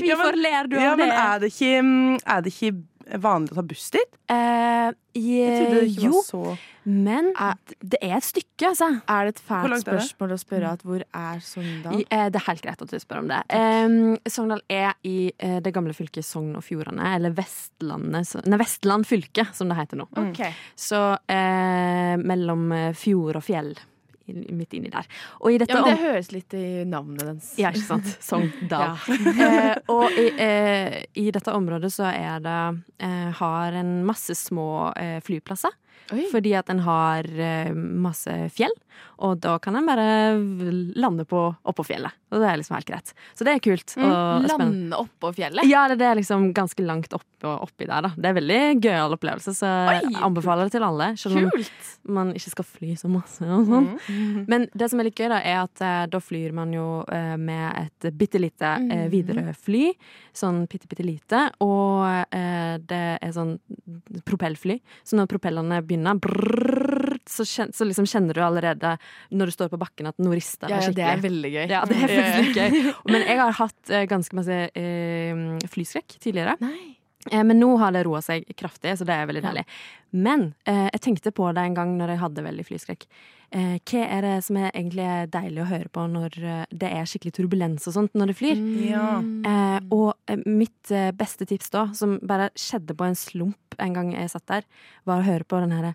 Hvorfor men- ler du av ja, det? Men er det, ikke, er det ikke vanlig å ta buss dit? Eh, Jeg var jo, så men det er et stykke, altså. Er det et fælt spørsmål å spørre at hvor er Sogndal? I, eh, det er helt greit at du spør om det. Um, Sogndal er i eh, det gamle fylket Sogn og Fjordane, eller så- Nei, Vestland fylke, som det heter nå. Ok. Så eh, mellom eh, fjord og fjell. Midt inni der. Ja, men det høres litt i navnet dens. Ja, ikke sant? Sogndal. Ja. eh, og i, eh, i dette området så er det eh, Har en masse små eh, flyplasser. Fordi at en har eh, masse fjell, og da kan en bare lande på, oppå fjellet. Og det er liksom helt greit. Så det er kult. Mm, lande oppå fjellet? Ja, det, det er liksom ganske langt opp, oppi der, da. Det er veldig gøyal opplevelse, så jeg Oi, anbefaler det til alle. Selv om Kult! man ikke skal fly så masse og sånn. Mm. Men det som er litt gøy, da, er at eh, da flyr man jo eh, med et bitte lite eh, Mm. Widerøe-fly. Sånn bitte, bitte lite. Og eh, det er sånn propellfly. Så når propellene begynner, brrrr, så, kjen, så liksom kjenner du allerede når du står på bakken at noe rister Ja, ja, det er veldig gøy. Ja, det er Ja, ja. faktisk litt gøy. Men jeg har hatt eh, ganske masse eh, flyskrekk tidligere. Eh, Men nå har det roa seg kraftig, så det er veldig deilig. Men eh, jeg tenkte på det en gang når jeg hadde veldig flyskrekk. Eh, hva er det som er egentlig deilig å høre på når det er skikkelig turbulens og sånt når det flyr? Ja. Eh, og mitt beste tips da, som bare skjedde på en slump en gang jeg satt der, var å høre på den herre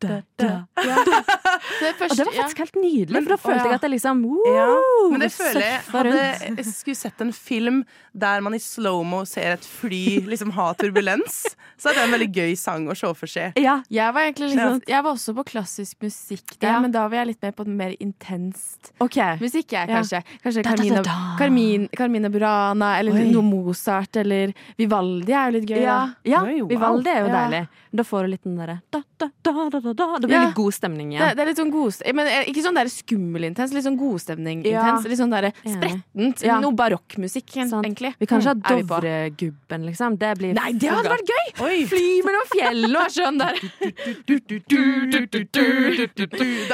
da, da. Det, Og det var faktisk helt nydelig, for da følte jeg at jeg liksom Ja, men det føler jeg Hadde jeg skulle sett en film der man i slow-mo ser et fly liksom ha turbulens, så er det en veldig gøy sang å se for seg. Jeg var egentlig liksom, Jeg var også på klassisk musikk der, Ja. men da var jeg litt mer på mer intenst okay. musikk. Jeg, Ja. kanskje Kanskje Da, da, da, Carmina. Carmin, Carmina Burana eller Oi. noe Mozart eller Vivaldi er jo litt gøy. Ja, Oi, wow. Vivaldi er jo Ja. deilig. Da får du litt den derre da, da, da, da, da, da. Det blir Ja. litt god stemning igjen. det er litt sånn god, men eh, Ikke sånn der skummel intens, litt sånn godstemning Ja. intens. Litt sånn der sprettent. Ja. Noe barokkmusikk, egentlig. Vi kan ikke ha. Dovregubben, liksom. Det blir Nei, det hadde vært gøy! Oi. Fly mellom fjellene og sjøen der.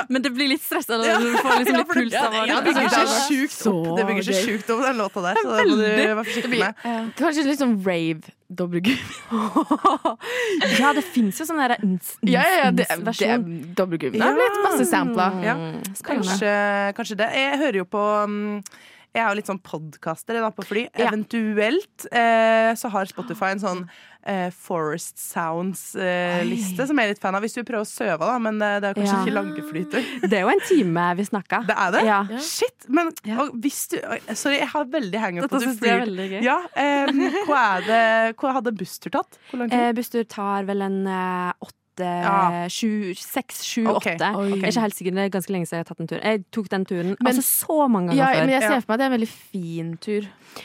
Men det blir litt stressende når du får liksom litt det- puls av ja, det. det bygger Det seg sjukt opp. Det bygger seg sjukt opp, den låta der. Så det må du være forsiktig med. Kanskje litt sånn rave dobbeltgubbe. Ja, det fins jo sånn derre Ja, ja, ja, det, det, versjon. Det er blitt masse sampler. Ja. Kanskje, kanskje det. Jeg hører jo på mm, Jeg er jo litt sånn podkaster på fly. Ja. Eventuelt eh, så har Spotify en sånn eh, Forest Sounds-liste som jeg er litt fan av. Hvis du prøver å søve, da, men eh, det er kanskje Ja. ikke lange flyter. Det er jo en time vi snakka. Det er det? Ja. Shit! Men og hvis du Sorry, jeg har veldig hangup på at du synes jeg er flyr. veldig gøy. Ja, eh, hva, er det, hva hadde busstur tatt? Hvor lang tid? Eh, busstur tar vel en eh, åtte Ja. Seks, sju, åtte. Jeg er ikke helt sikker, det er ganske lenge siden jeg har tatt den turen. Jeg tok den turen Men- altså så mange ganger Ja, før. men jeg ser for meg at det er en veldig fin tur.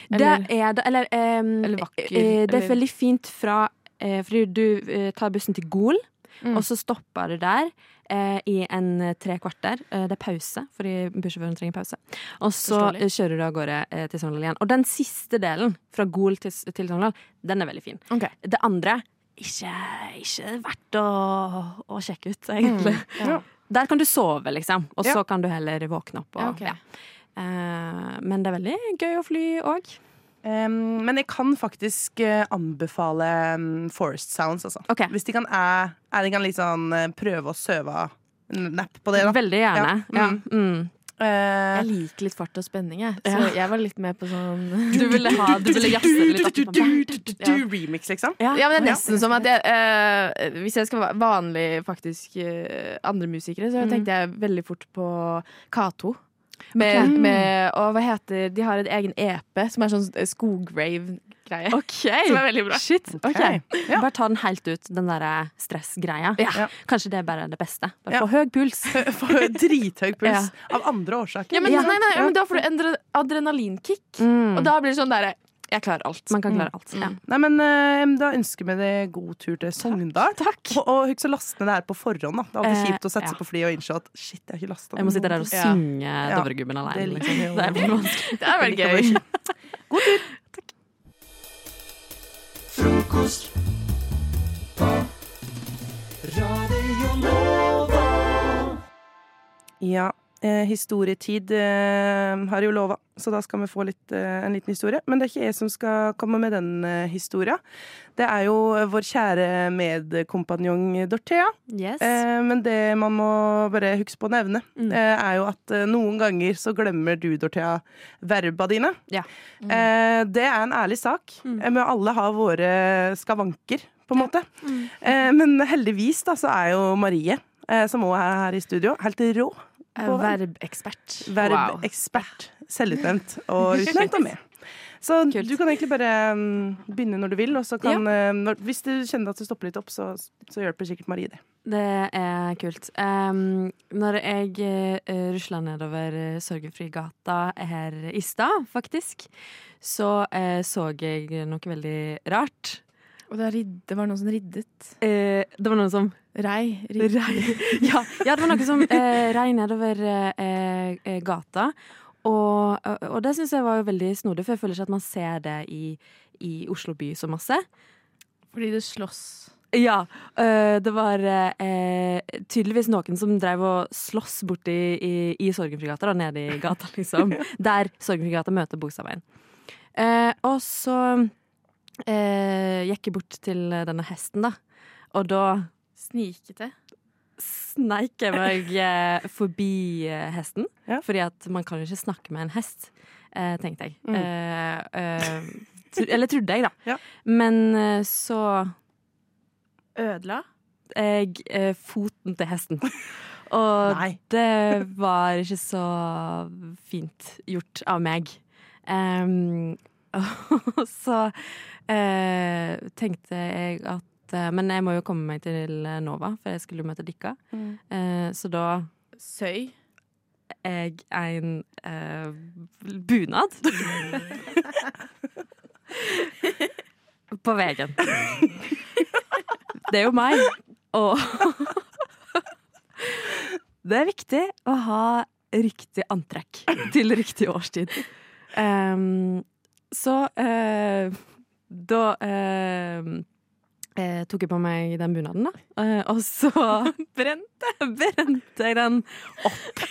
Det er det, eller, um, Eller vakker, eh, Det er veldig fint fra eh, Fordi du eh, tar bussen til Gol, Mm. og så stopper du der eh, i en eh, tre kvarter. Eh, det er pause, fordi bussjåføren trenger pause. Og så eh, kjører du av gårde eh, til Sogndal igjen. Og den siste delen, fra Gol til, til Sogndal, den er veldig fin. Okay. Det andre ikke, ikke verdt å, å sjekke ut, egentlig. Mm, ja. Der kan du sove, liksom, og så Ja. kan du heller våkne opp. Og, Ja, okay. Eh, men det er veldig gøy å fly òg. Um, men jeg kan faktisk eh, anbefale Forest Sounds, altså. Okay. Hvis de kan, er, er de kan liksom eh, prøve å søve napp på det, da. Veldig gjerne. Ja. Ja. Mm. Mm. Eh, Jeg liker litt fart og spenning, jeg. Så Ja. jeg var litt med på sånn Du ville ha Du ville jazze det litt opp. Du remix, liksom? Ja, men det er nesten som at jeg eh, Hvis jeg skal være vanlig faktisk eh, andre musikere, så Mm. tenkte jeg veldig fort på K2. Med, okay. med, og hva heter De har en egen EP som er sånn skograve-greie. Okay. Som er veldig bra. Shit. ok. okay. Ja. Bare ta den helt ut, den derre stressgreia. Ja. Kanskje det er bare det beste. Bare Ja. Få høy puls. Få drithøy puls. Ja. Av andre årsaker. Ja, men, Ja. Nei, nei, men da får du en adrenalinkick. Mm. Og da blir det sånn derre Jeg klarer alt. Man kan klare alt. Mm. Ja. Nei, men uh, Da ønsker vi deg god tur til Sogndal. Takk. Og, og husk å laste ned det her på forhånd. da Det er alltid Eh, kjipt å sette ja. seg på flyet og innse at shit, jeg har ikke lasta Jeg må sitte der og synge Ja. Dovregubben alene. liker Liksom. Det blir vanskelig. Det er veldig gøy. God tur! Frokost på Radio Nova. Ja, eh, historietid eh, har jo lova, så da skal vi få litt, eh, en liten historie. Men det er ikke jeg som skal komme med den eh, historia. Det er jo vår kjære medkompanjong Dorthea. Eh, men det man må bare huske på å nevne, eh, er jo at eh, noen ganger så glemmer du, Dorthea, verba dine. Eh, det er en ærlig sak. Eh, Men alle har våre skavanker, på en måte. Eh, men heldigvis da, så er jo Marie, eh, som òg er her i studio, helt rå. På- Verbekspert. Wow. Selvutnevnt og utnevnt av meg. Så du kan egentlig bare um, begynne når du vil, og så kan ja. uh, Hvis du kjenner at du stopper litt opp, så, så hjelper sikkert Marie det. Det er kult. Um, når jeg uh, rusla nedover uh, Sorgenfrigata her i stad, faktisk, så uh, så jeg noe veldig rart. Og det, ridd, det var noen som riddet. Uh, det var noen som Rei. Rei. Ja, ja, det var noe som eh, rei nedover eh, eh, gata. Og, og, og det syns jeg var veldig snodig, for jeg føler ikke at man ser det i, i Oslo by så masse. Fordi det slåss. Ja. øh, det var øh, tydeligvis noen som drev og sloss borti i, i Sorgenfrigata, da, nede i gata, liksom. Der Sorgenfrigata møter Bogstadveien. Eh, og så eh, gikk jeg bort til denne hesten, da. Og da Snikete. sneik jeg meg eh, forbi eh, hesten. Fordi at man kan jo ikke snakke med en hest, eh, tenkte jeg. Mm. Eh, eh, tro, eller trodde jeg, da. Men eh, så Ødela? Jeg eh, foten til hesten. Og det var ikke så fint gjort av meg. Em, og så eh, tenkte jeg at eh, Men jeg må jo komme meg til Nova, for jeg skulle jo møte Dikka. Mm. Eh, så da Søy? Jeg en eh, bunad. På veien. Det er jo meg. Og det er viktig å ha riktig antrekk til riktig årstid. Um, så uh, da eh, eh, tok jeg på meg den bunaden, da. Eh, og så brente, brente jeg den opp.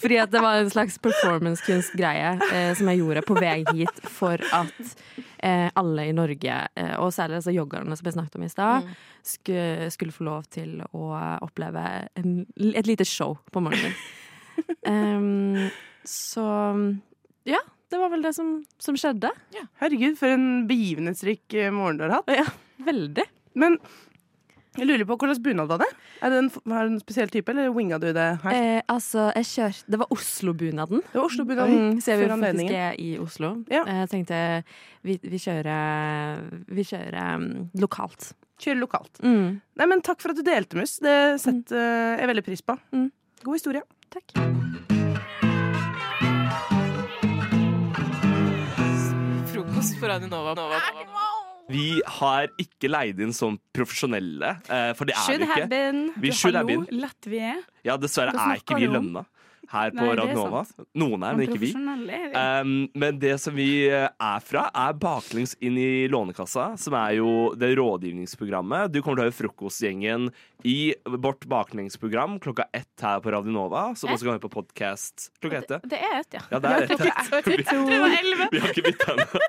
Fordi at det var en slags performancekunstgreie eh, som jeg gjorde på vei hit for at eh, alle i Norge, eh, og særlig altså joggerne som jeg snakket om i stad, Mm. skulle, skulle få lov til å oppleve en, et lite show på morgenen. Um, så ja, det var vel det som, som skjedde. Herregud, for en begivenhetsrik eh, morgen du har hatt. Ja, veldig. Men jeg lurer på hvordan bunad var det? Er det en, har det en spesiell type, eller winga du det her? Eh, altså, jeg kjørte Det var Oslo-bunaden. Det var Oslo-bunaden Mm, så jeg vil faktisk er i Oslo. Jeg tenkte vi, vi kjører Vi kjører um, lokalt. Kjører lokalt. Mm. Nei, men Takk for at du delte, Mus. Det setter eh, jeg veldig pris på. God historie. Takk. Frokost på Radio Nova. Vi har ikke leid inn som profesjonelle, eh, for det er vi ikke. been. Vi should have been. er. Ja, dessverre er ikke vi lønna her på Radnova. Noen er, men ikke vi. Um, men det som vi eh, er fra, er baklengs inn i Lånekassa, som er jo det rådgivningsprogrammet. Du kommer til å høre Frokostgjengen i vårt baklengsprogram klokka ett her på Radio Nova, som også kan høre på podkast klokka ett. ja. Det er ett, ja. Ja, det er ett. Klokka ett. Det. Vi har ikke bytta ennå.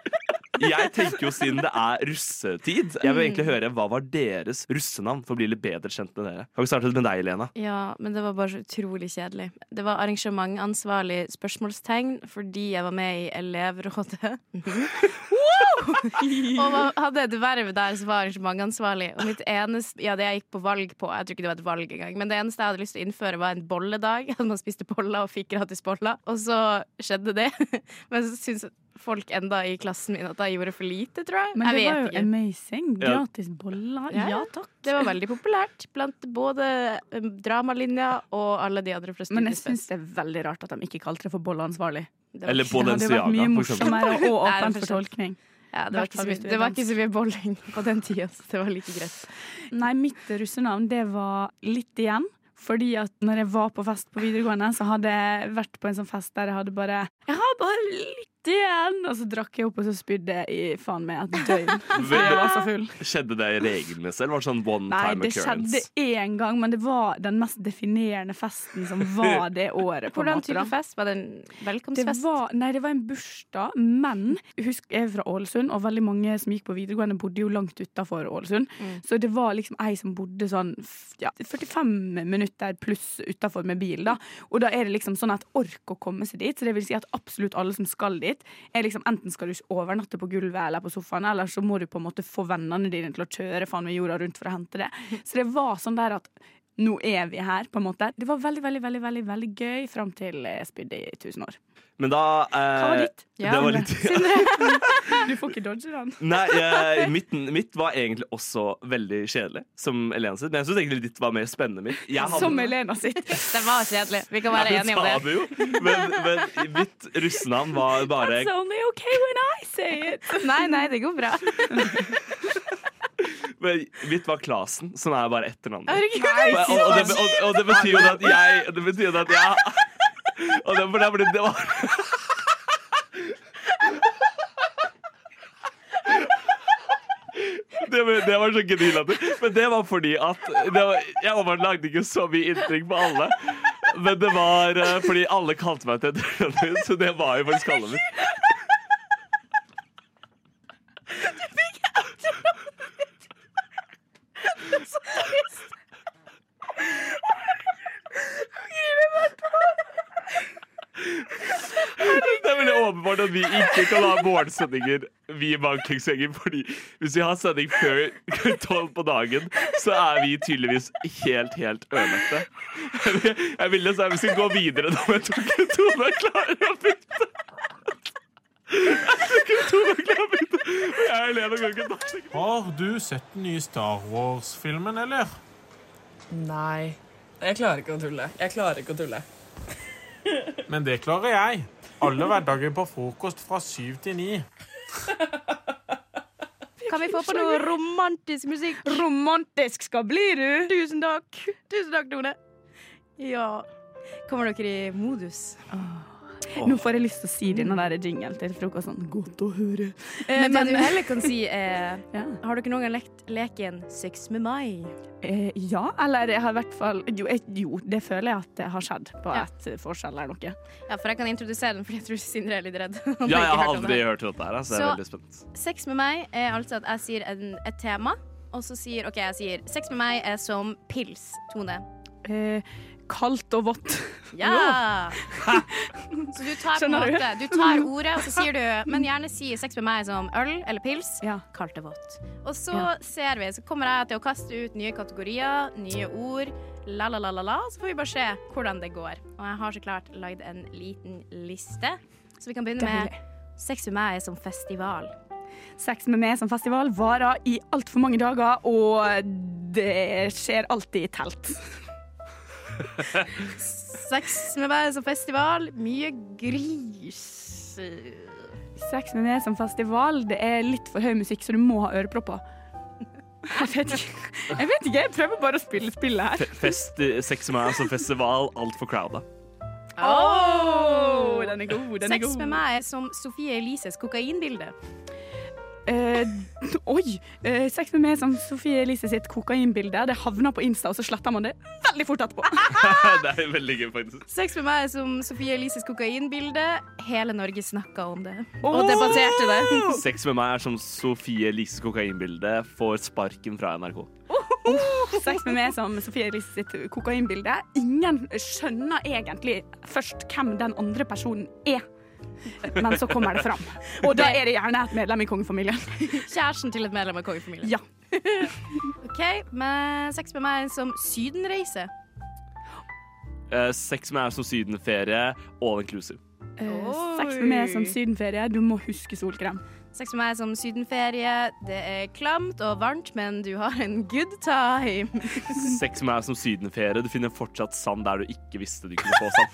Jeg tenker jo siden det er russetid, jeg vil egentlig høre hva var deres russenavn for å bli litt bedre kjent med dere. Kan vi starte med deg, Lena? Ja, men det var bare så utrolig kjedelig. Det var arrangementansvarlig spørsmålstegn fordi jeg var med i elevrådet. og var- hadde et verv der som var arrangementansvarlig. Og mitt eneste Ja, det jeg gikk på valg på, jeg tror ikke det var et valg engang, men det eneste jeg hadde lyst til å innføre, var en bolledag. At man spiste boller og fikk gratis boller. Og så skjedde det. Men så syns folk enda i klassen min at jeg gjorde for lite, tror jeg. Men det jeg var jo ikke. amazing. Ja. Gratis boller. Ja, takk. Det var veldig populært blant både um, dramalinja og alle de andre fra Men jeg studiespes. syns det er veldig rart at de ikke kalte det for bolleansvarlig. Det var- Eller Det hadde Balenciaga, vært mye for eksempel. morsommere og er for tolkning. Ja, det, var ikke så mye, det var ikke så mye bolling på den tida, så det var like greit. Nei, mitt russenavn det var litt igjen. Fordi at når jeg var på fest på videregående, så hadde jeg vært på en sånn fest der jeg hadde bare Jeg har bare litt igjen. Og så drakk jeg opp, og så spydde jeg i faen meg et døgn. For jeg var så full. Skjedde det regelmessig, eller var det sånn one time Nei, det occurrence? skjedde én gang, men det var den mest definerende festen som var det året. Hvordan måte, type fest? Var det en velkomstfest? Det var, nei, det var en bursdag, men husk, jeg er fra Ålesund, og veldig mange som gikk på videregående, bodde jo langt utafor Ålesund. Mm. Så det var liksom ei som bodde sånn ja, 45 minutter pluss utafor med bil, da. Og da er det liksom sånn at ork å komme seg dit. Så det vil si at absolutt alle som skal dit, er liksom enten skal du overnatte på gulvet eller på sofaen, eller så må du på en måte få vennene dine til å kjøre faen meg jorda rundt for å hente det. Så det var sånn der at nå er vi her, på en måte. Det var veldig, veldig, veldig, veldig, veldig gøy fram til jeg spydde i 1000 år. Men da eh, Hva var ditt? Det var litt Du får ikke dodge den. Nei, eh, mitt, mitt var egentlig også veldig kjedelig, som Elena sitt. Men jeg syns egentlig ditt var mer spennende. Mitt. Jeg hadde- Som Elena sitt. Det var kjedelig. Vi kan være Ja, enige om det. jo. Men, men mitt russenavn var bare That's only okay when I say it. Nei, nei, det går bra. men Mitt var Klasen, som er bare etternavnet. Og, og, og, det, og, det betyr jo at jeg Det betyr jo at jeg Og det, for det, fordi det var Det, var- det var så genilatter. Men det var fordi at det var, Jeg åpenbart lagde ikke så mye inntrykk på alle. Men det var eh, fordi alle kalte meg til etternavnet, så det var jo faktisk kallenavnet mitt. Det er veldig åpenbart kan ha morgensendinger, vi i Banklingsgjengen. Fordi hvis vi har sending før tolv på dagen, så er vi tydeligvis helt, helt ødelagte. Jeg vil nesten at vi skal gå videre nå, men jeg tror ikke Tone klarer å bytte. Jeg tror ikke Tone klarer å bytte. Og ikke. Har du sett den nye Star Wars-filmen, eller? Nei. Jeg klarer ikke å tulle. Jeg klarer ikke å tulle. Men det klarer jeg. Alle hverdager på frokost fra syv til ni. Kan vi få på noe romantisk musikk? Romantisk skal bli du. Tusen takk. Tusen takk, Tone. Ja. Kommer dere i modus? Nå får jeg lyst til å si denne der jingle til frokosten. Godt å høre. Eh, Men men- du heller kan si, er Har dere noen gang lekt leken Sex med meg? Eh, ja, eller jeg har i hvert fall jo, jeg, jo, det føler jeg at det har skjedd på Ja. et eh, forskjell eller noe. Ja, for jeg kan introdusere den, for jeg tror Sindre er litt redd. Ja, jeg har hørt aldri det. hørt dette her, så jeg er veldig spent. Sex med meg er altså at jeg sier en, et tema, og så sier OK, jeg sier sex med meg er som pils. Tone. Eh, kaldt og vått. Ja! Så du tar måte Du tar ordet, og så sier du Men gjerne si sex med meg som øl eller pils. Kaldt og vått. Og så Ja. ser vi, så kommer jeg til å kaste ut nye kategorier, nye ord. La, la, la, la, la. Så får vi bare se hvordan det går. Og jeg har så klart lagd en liten liste. Så vi kan begynne med Sex med meg er som festival. Sex med meg som festival varer i altfor mange dager, og det skjer alltid i telt. Sex med meg som festival, mye gris. Sex med meg som festival, det er litt for høy musikk, så du må ha ørepropper. Jeg vet ikke, jeg, vet ikke, jeg prøver bare å spille spillet her. Fe- Fest, sex med meg som festival, altfor crowda. Oh, den er god, den er Sex med meg er som Sofie Elises kokainbilde. Eh, oi! Eh, sex med meg som Sofie Elise sitt kokainbilde. Det havner på Insta, og så sletter man det veldig fort etterpå. det er veldig gøy, faktisk. Sex med meg som Sofie Elises kokainbilde. Hele Norge snakka om det. Oh! Og debatterte det. Sex med meg er som Sofie Elises kokainbilde får sparken fra NRK. Sex med meg som Sofie Elise sitt kokainbilde. Ingen skjønner egentlig først hvem den andre personen er. Men så kommer det fram. Og da er det gjerne et medlem i kongefamilien. Kjæresten til et medlem av kongefamilien. Ja. OK, men sex med meg som sydenreise. Uh, sex med meg som sydenferie, all inclusive. Uh, sex med meg som sydenferie. Du må huske solkrem. Sex med meg som sydenferie. Det er klamt og varmt, men du har en good time. Sex med meg som sydenferie, du finner fortsatt sand der du ikke visste du kunne få sand.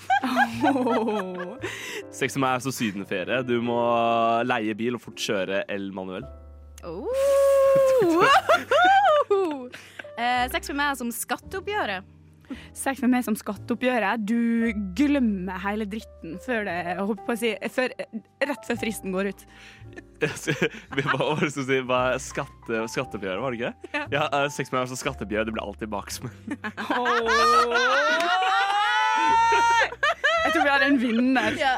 Sex med meg som sydenferie, du må leie bil og fort kjøre el manuell. Oh. eh, sex med meg som skatteoppgjøret. Sex med meg som skatteoppgjøret. Du glemmer hele dritten før det si, før, rett før fristen går ut. hva var over å si hva er skatte, skatteoppgjøret, var det ikke? Ja, eh, Sex med meg som skatteoppgjør, det blir alltid baksmell. Jeg tror vi har en vinner. Ja.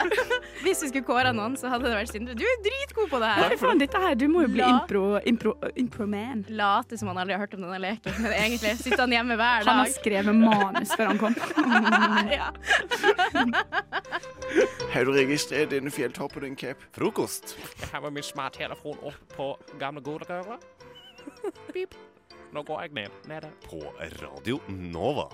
Hvis vi skulle kåra noen, så hadde det vært Sindre. Du er dritgod på det her. Hva faen, dette her, du må jo bli La- impro, impro, impro-man. Late som han aldri har hørt om denne leken, men egentlig sitter han hjemme hver dag. Han har skrevet manus før han kom. ja. Har du registrert denne fjelltoppen, din cap? Frokost. Jeg har med min smarttelefon opp på gamle godrøret. Pip. Nå går jeg ned. Nede. På Radio Nova.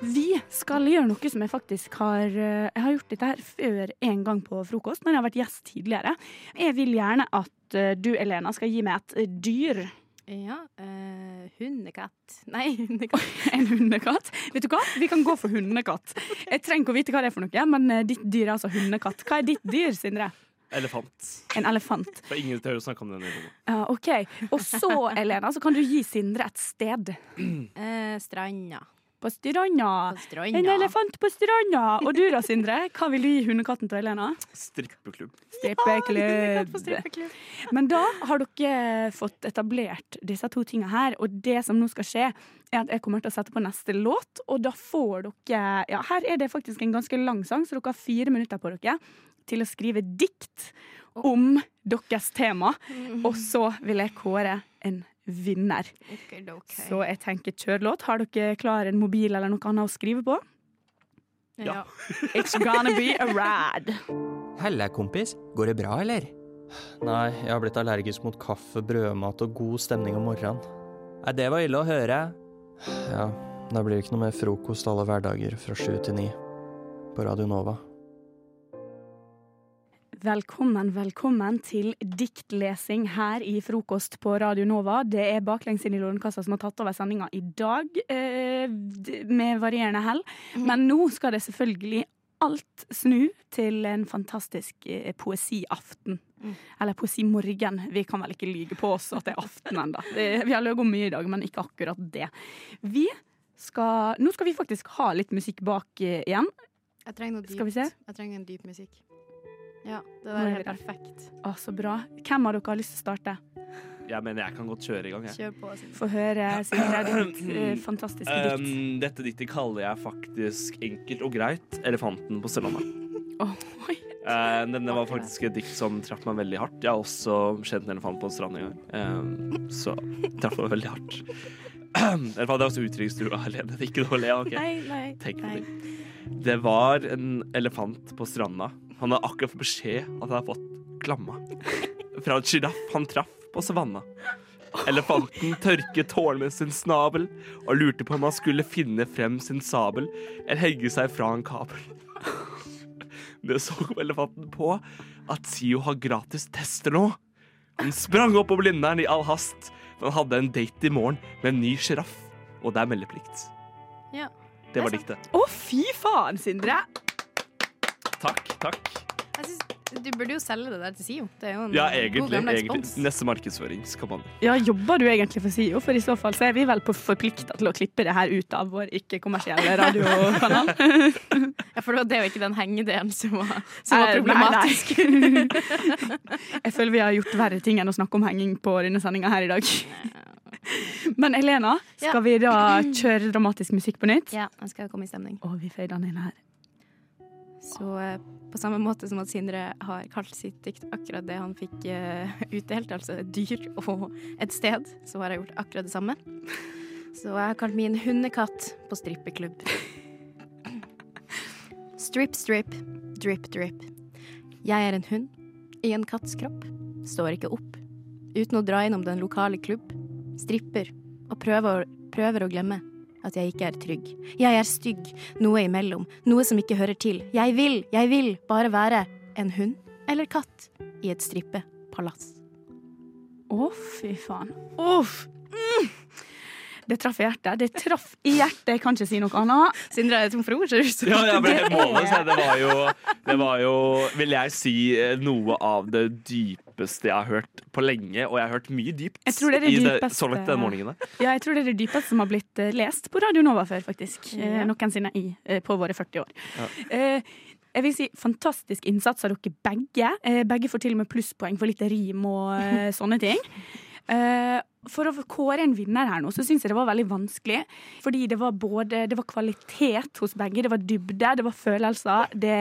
Vi skal gjøre noe som jeg faktisk har eh, Jeg har gjort dette her før en gang på frokost, når jeg har vært gjest tidligere. Jeg vil gjerne at eh, du, Elena, skal gi meg et eh, dyr. Ja, eh, hundekatt. Nei, hundekatt. En hundekatt? Vet du hva? Vi kan gå for hundekatt. Jeg trenger ikke å vite hva det er for noe, men ditt dyr er altså hundekatt. Hva er ditt dyr, Sindre? Elefant. En elefant. Det er ingen tør å snakke om den. Uh. Ja, OK. Og så, Elena, så kan du gi Sindre et sted. Eh, stranda. På stranda. En elefant på stranda. Og du da, Sindre? Hva vil du gi hundekatten til Elena? Strippeklubb. Strippeklubb. Ja, Men da har dere fått etablert disse to tingene her, og det som nå skal skje, er at jeg kommer til å sette på neste låt, og da får dere Ja, her er det faktisk en ganske lang sang, så dere har fire minutter på dere til å skrive dikt om deres tema, og så vil jeg kåre en vinner. Så jeg tenker kjør låt. Har dere klar en mobil eller noe annet å skrive på? Ja. It's gonna be a ride. Helle, kompis. Går det bra, eller? Nei, jeg har blitt allergisk mot kaffe, brødmat og god stemning om morgenen. Nei, det var ille å høre. Ja, da blir det ikke noe mer frokost alle hverdager fra sju til ni. På Radio Nova. Velkommen, velkommen til diktlesing her i Frokost på Radio Nova. Det er Baklengs inn i Lånekassa som har tatt over sendinga i dag, eh, med varierende hell. Men nå skal det selvfølgelig alt snu til en fantastisk eh, poesiaften. Eller poesimorgen. Vi kan vel ikke lyge på oss at det er aften ennå. Vi har løyet om mye i dag, men ikke akkurat det. Vi skal, nå skal vi faktisk ha litt musikk bak eh, igjen. Jeg trenger noe dypt. Skal vi se? Jeg trenger en dyp musikk. Ja, det var der er helt perfekt. Å, så bra. Hvem av dere har lyst til å starte? Ja, men jeg kan godt kjøre i gang. Jeg. Kjør på. Få høre Sindre, ditt eh, fantastiske dikt. Um, dette diktet kaller jeg faktisk enkelt og greit 'Elefanten på Sørlandet'. Oh, uh, denne var faktisk et dikt som traff meg veldig hardt. Jeg har også kjent en elefant på en strand en gang, um, så traff meg veldig hardt. Elefant er også uttrykksstrua, alene. Det ikke noe å le av. Okay. Nei, nei, nei. det. Det var en elefant på stranda. Han hadde akkurat fått beskjed at han hadde fått klamma fra en sjiraff han traff på savanna. Elefanten tørket tårene med sin snabel og lurte på om han skulle finne frem sin sabel eller hegge seg fra en kabel. Det så elefanten på at SIO har gratis tester nå. Han sprang opp på Blindern i all hast, for han hadde en date i morgen med en ny sjiraff, og det er meldeplikt. Ja. Det var diktet. Å, fy faen, Sindre! Takk, takk. Jeg synes, du burde jo selge det der til SIO. Det er jo en Ja, god egentlig. god egentlig. Neste markedsføringskampanje. Ja, Jobber du egentlig for SIO? For i så fall så er vi vel forplikta til å klippe det her ut av vår ikke-kommersielle radiokanal. Ja, for det var det og ikke den hengedelen som var, som var Eh, problematisk. nei, nei. Jeg føler vi har gjort verre ting enn å snakke om henging på denne sendinga her i dag. Men Elena, skal Ja. vi da kjøre dramatisk musikk på nytt? Ja, jeg skal komme i stemning. Å, vi fader den inn her. Så eh, på samme måte som at Sindre har kalt sitt dikt akkurat det han fikk eh, utdelt, altså et dyr og et sted, så har jeg gjort akkurat det samme. Så jeg har kalt min hundekatt på strippeklubb. Strip, strip, drip, drip. Jeg er en hund i en katts kropp. Står ikke opp. Uten å dra innom den lokale klubb. Stripper og prøver, prøver å glemme at jeg ikke er trygg. Jeg er stygg, noe imellom, noe som ikke hører til. Jeg vil, jeg vil bare være en hund eller katt i et strippepalass. Å, fy faen. Uff. Mm. Det traff i hjertet. Det traff i hjertet, jeg kan ikke si noe annet. Sindre er tom for ord, ser det ut som. Ja, ja, Det er- målløs. Det var jo, det var jo, vil jeg si, eh, noe av det dypeste jeg har hørt på lenge. Og jeg har hørt mye dypt Jeg tror det er det i det, dypeste- så langt denne morgenen. Ja, jeg tror det er det dypeste som har blitt eh, lest på Radio Nova før, faktisk. Eh, Ja. Noensinne i, eh, på våre 40 år. Ja. Uh, jeg vil si fantastisk innsats av dere begge. Eh, begge får til og med plusspoeng for litt rim og eh, sånne ting. Eh, for å kåre en vinner her nå, så syns jeg det var veldig vanskelig. Fordi det var både det var kvalitet hos begge, det var dybde, det var følelser. Det,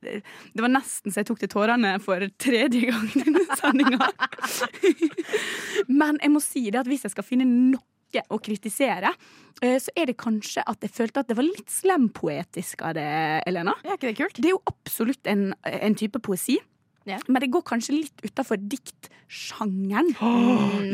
det var nesten så jeg tok til tårene for tredje gang denne sendinga. Men jeg må si det at hvis jeg skal finne noe å kritisere, eh, så er det kanskje at jeg følte at det var litt slempoetisk av det, Elena. Er ikke det kult? Det er jo absolutt en, en type poesi. Men det går kanskje litt utafor diktsjangeren.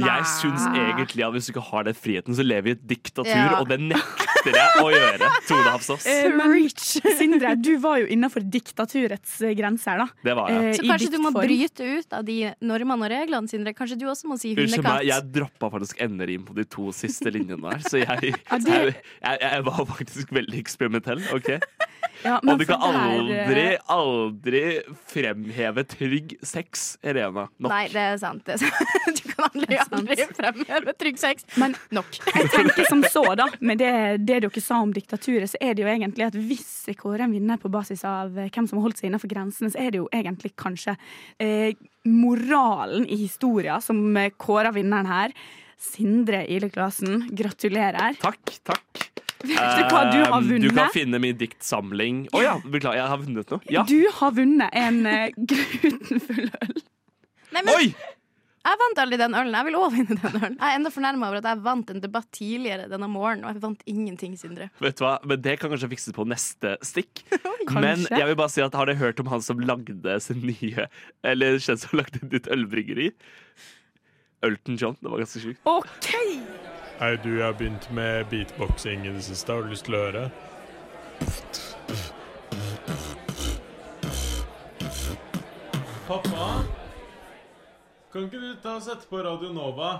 Jeg syns egentlig at hvis du ikke har den friheten, så lever vi i et diktatur, Ja. og det nekter jeg å gjøre. Tone Hafsås. Eh, men Sindre, du var jo innafor diktaturets grenser, da. Det var jeg. Eh, Så kanskje du må bryte ut av de normene og reglene, Sindre. Kanskje du også må si Unnskyld meg, hundekatt. jeg droppa faktisk enderim på de to siste linjene der. Så jeg, jeg, jeg, jeg var faktisk veldig eksperimentell. ok? Ja, men Og du kan aldri, er... aldri fremheve trygg sex, Irena. Nok. Nei, det er sant. Det er sant. Du kan aldri, aldri fremheve trygg sex. Men nok. Jeg tenker som så, da, med det, det dere sa om diktaturet, så er det jo egentlig at hvis jeg kårer en vinner på basis av eh, hvem som har holdt seg innenfor grensene, så er det jo egentlig kanskje eh, moralen i historien som eh, kårer vinneren her. Sindre Ile Klasen, gratulerer. Takk, takk. Vet du hva du har vunnet? Du kan finne min diktsamling. Å ja, beklager, jeg har vunnet noe. Ja. Du har vunnet en eh, glutenfull øl. Nei, men Oi! Jeg vant aldri den ølen. Jeg vil òg vinne den ølen. Jeg er enda fornærma over at jeg vant en debatt tidligere denne morgenen, og jeg vant ingenting, Sindre. Vet du hva, men Det kan kanskje fikses på neste stikk. Men jeg vil bare si at har dere hørt om han som lagde sin nye Eller kjent som lagde nytt ølbryggeri? Elton John. Det var ganske sjukt. OK! Hei, du, jeg har begynt med beatboxing i det siste. Har du lyst til å høre? Pappa? Kan ikke du ta og sette på Radio Nova?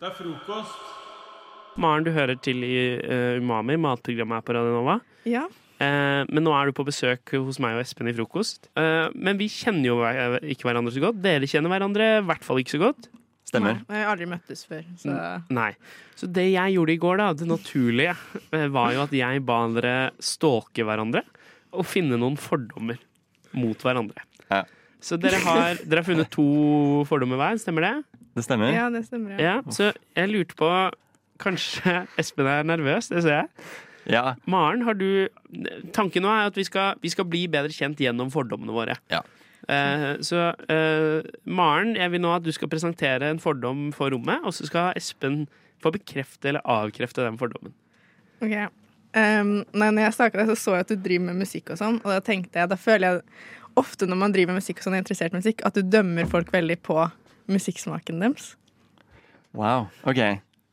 Det er frokost. Maren, du hører til i eh, Umami, matprogrammet her på Radio Nova. Ja. Eh, men nå er du på besøk hos meg og Espen i frokost. Eh, men vi kjenner jo hver- ikke hverandre så godt. Dere kjenner hverandre i hvert fall ikke så godt. Nei, jeg har aldri møttes før. Så. Nei. Så det jeg gjorde i går, da, det naturlige, eh, var jo at jeg ba dere stalke hverandre og finne noen fordommer mot hverandre. Ja. Så dere har, dere har funnet to fordommer hver, stemmer det? Det stemmer. Ja, det stemmer. Ja, så jeg lurte på Kanskje Espen er nervøs, det ser jeg. Ja. Maren, har du Tanken nå er at vi skal, vi skal bli bedre kjent gjennom fordommene våre. Ja. Eh, så uh, Maren, jeg vil nå at du skal presentere en fordom for rommet, og så skal Espen få bekrefte eller avkrefte den fordommen. Ok. Um, nei, når jeg snakket deg, så så jeg at du driver med musikk og sånn, og da tenkte jeg, da føler jeg ofte når man driver med musikk og sånn, er interessert i musikk, at du dømmer folk veldig på musikksmaken deres. Wow. OK.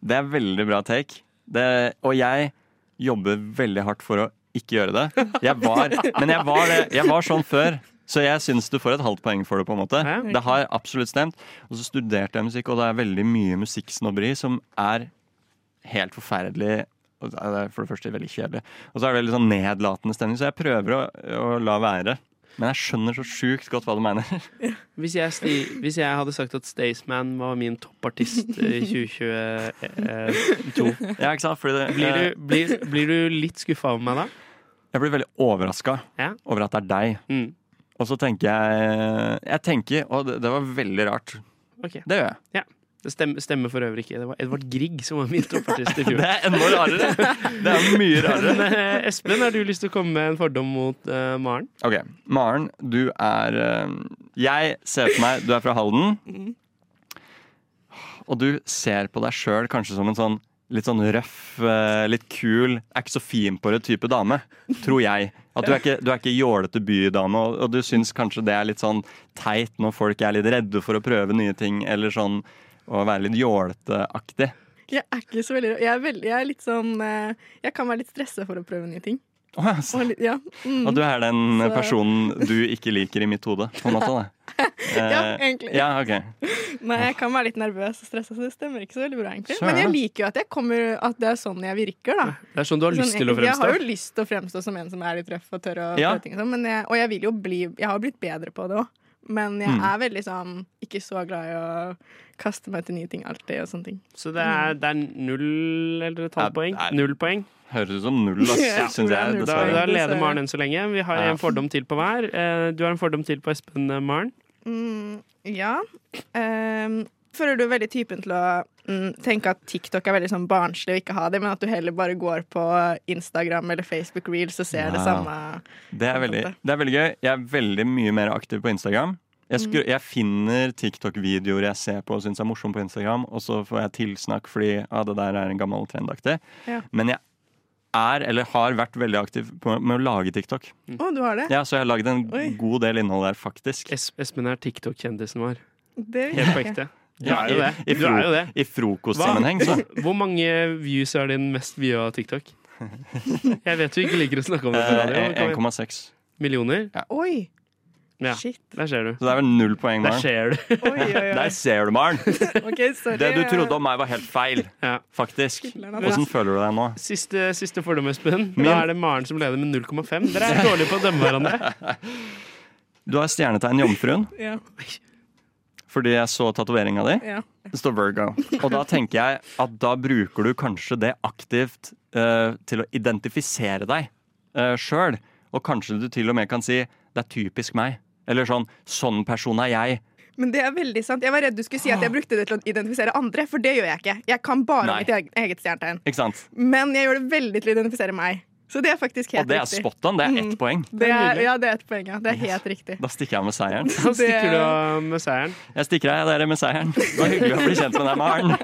Det er veldig bra take. Det, og jeg jobber veldig hardt for å ikke gjøre det. Jeg var, men jeg var, jeg var sånn før. Så jeg syns du får et halvt poeng for det. på en måte Det har absolutt stemt. Og så studerte jeg musikk, og det er veldig mye musikksnobberi som er helt forferdelig. Og Det er for det første veldig kjedelig. Og så er det litt sånn nedlatende stemning, så jeg prøver å, å la være. Men jeg skjønner så sjukt godt hva du mener. Hvis jeg, sti- hvis jeg hadde sagt at Staysman var min toppartist i 2022 Ja, ikke sant? Fordi det, blir, du, blir, blir du litt skuffa over meg da? Jeg blir veldig overraska over at det er deg. Mm. Og så tenker jeg Jeg tenker Og det, det var veldig rart. Okay. Det gjør jeg. Ja. Det stemmer, stemmer for øvrig ikke. Det var Edvard Grieg som var min toppartist i fjor. Det er enda rarere. Det er mye rarere. Men, eh, Espen, har du lyst til å komme med en fordom mot eh, Maren? Ok, Maren, du er eh, Jeg ser på meg Du er fra Halden. Og du ser på deg sjøl kanskje som en sånn litt sånn røff, eh, litt kul, er ikke så fin på det type dame. Tror jeg. At du er ikke, du er ikke jålete bydame, og, og du syns kanskje det er litt sånn teit når folk er litt redde for å prøve nye ting, eller sånn å være litt jåleteaktig. Jeg er ikke så veldig Jeg er, veldig, jeg er litt sånn eh, Jeg kan være litt stressa for å prøve nye ting. Så- Og ja. Mm. Og du er den Så- personen du ikke liker i mitt hode, på en måte? Da. Ja, Eh, egentlig. Ja, okay. Nei, jeg kan være litt nervøs og stressa, så det stemmer ikke så veldig bra, egentlig. Men jeg liker jo at jeg kommer At det er sånn jeg virker, da. Det er sånn du har lyst til å fremstå? Jeg har jo lyst til å fremstå som en som er litt røff og tør å Ja. ting og sånn, men jeg, og jeg vil jo bli Jeg har blitt bedre på det òg. Men jeg Mm. er veldig sånn ikke så glad i å kaste meg til nye ting alltid og sånne ting. Så det er, det er null eller et halvt poeng? Null poeng. Høres ut som null, ass, Ja. syns jeg. Da, da leder Maren enn så lenge. Vi har Ja. en fordom til på hver. Eh, Du har en fordom til på Espen, eh, Maren. Mm, ja. Um, føler du er veldig typen til å mm, tenke at TikTok er veldig sånn barnslig og ikke ha det, men at du heller bare går på Instagram eller Facebook Reels og ser det samme? Det er, veldig, det er veldig gøy. Jeg er veldig mye mer aktiv på Instagram. Jeg, skru, Mm. jeg finner TikTok-videoer jeg ser på og syns er morsomme på Instagram, og så får jeg tilsnakk fordi ah, det der er en gammel trendaktig. Ja. Men jeg er, eller har vært veldig aktiv på, med å lage TikTok. Å, du har det? Ja, Så jeg har lagd en Oi. god del innhold der, faktisk. Espen er TikTok-kjendisen vår. Det Helt på ekte. Du Ja, er jo det. i i, jo fro- det. i frokostsammenheng, så. Hvor mange views er din mest via TikTok? Jeg vet du ikke liker å snakke om det. Eh, 1,6. Millioner? Oi! Ja, Shit. der ser du. Så det er vel null poeng, Der Maren. ser du. Oi, oi, oi. Der ser du, Maren. okay. Det du trodde om meg, var helt feil, faktisk. Hvordan føler du deg nå? Siste, siste fordom, Espen. Min- Da er det Maren som leder med 0,5. Dere er dårlige på å dømme hverandre. Du har stjernetegn Jomfruen. Ja. Fordi jeg så tatoveringa di. Ja. Det står Virgo. Og da tenker jeg at da bruker du kanskje det aktivt uh, til å identifisere deg uh, sjøl. Og kanskje du til og med kan si 'det er typisk meg'. Eller sånn 'sånn person er jeg'. Men det er veldig sant. Jeg var redd du skulle si at jeg brukte det til å identifisere andre, for det gjør jeg ikke. Jeg kan bare Nei. mitt eget, stjernetegn. Men jeg gjør det veldig til å identifisere meg. Så det er faktisk helt riktig. Og det er riktig. spot on. Det er ett Mm. poeng. Det er, ja, det er ett poeng, ja. Det er helt riktig. Da stikker jeg av med seieren. Da stikker du av med seieren. Jeg stikker av dere med seieren. Det var hyggelig å bli kjent med deg, Maren.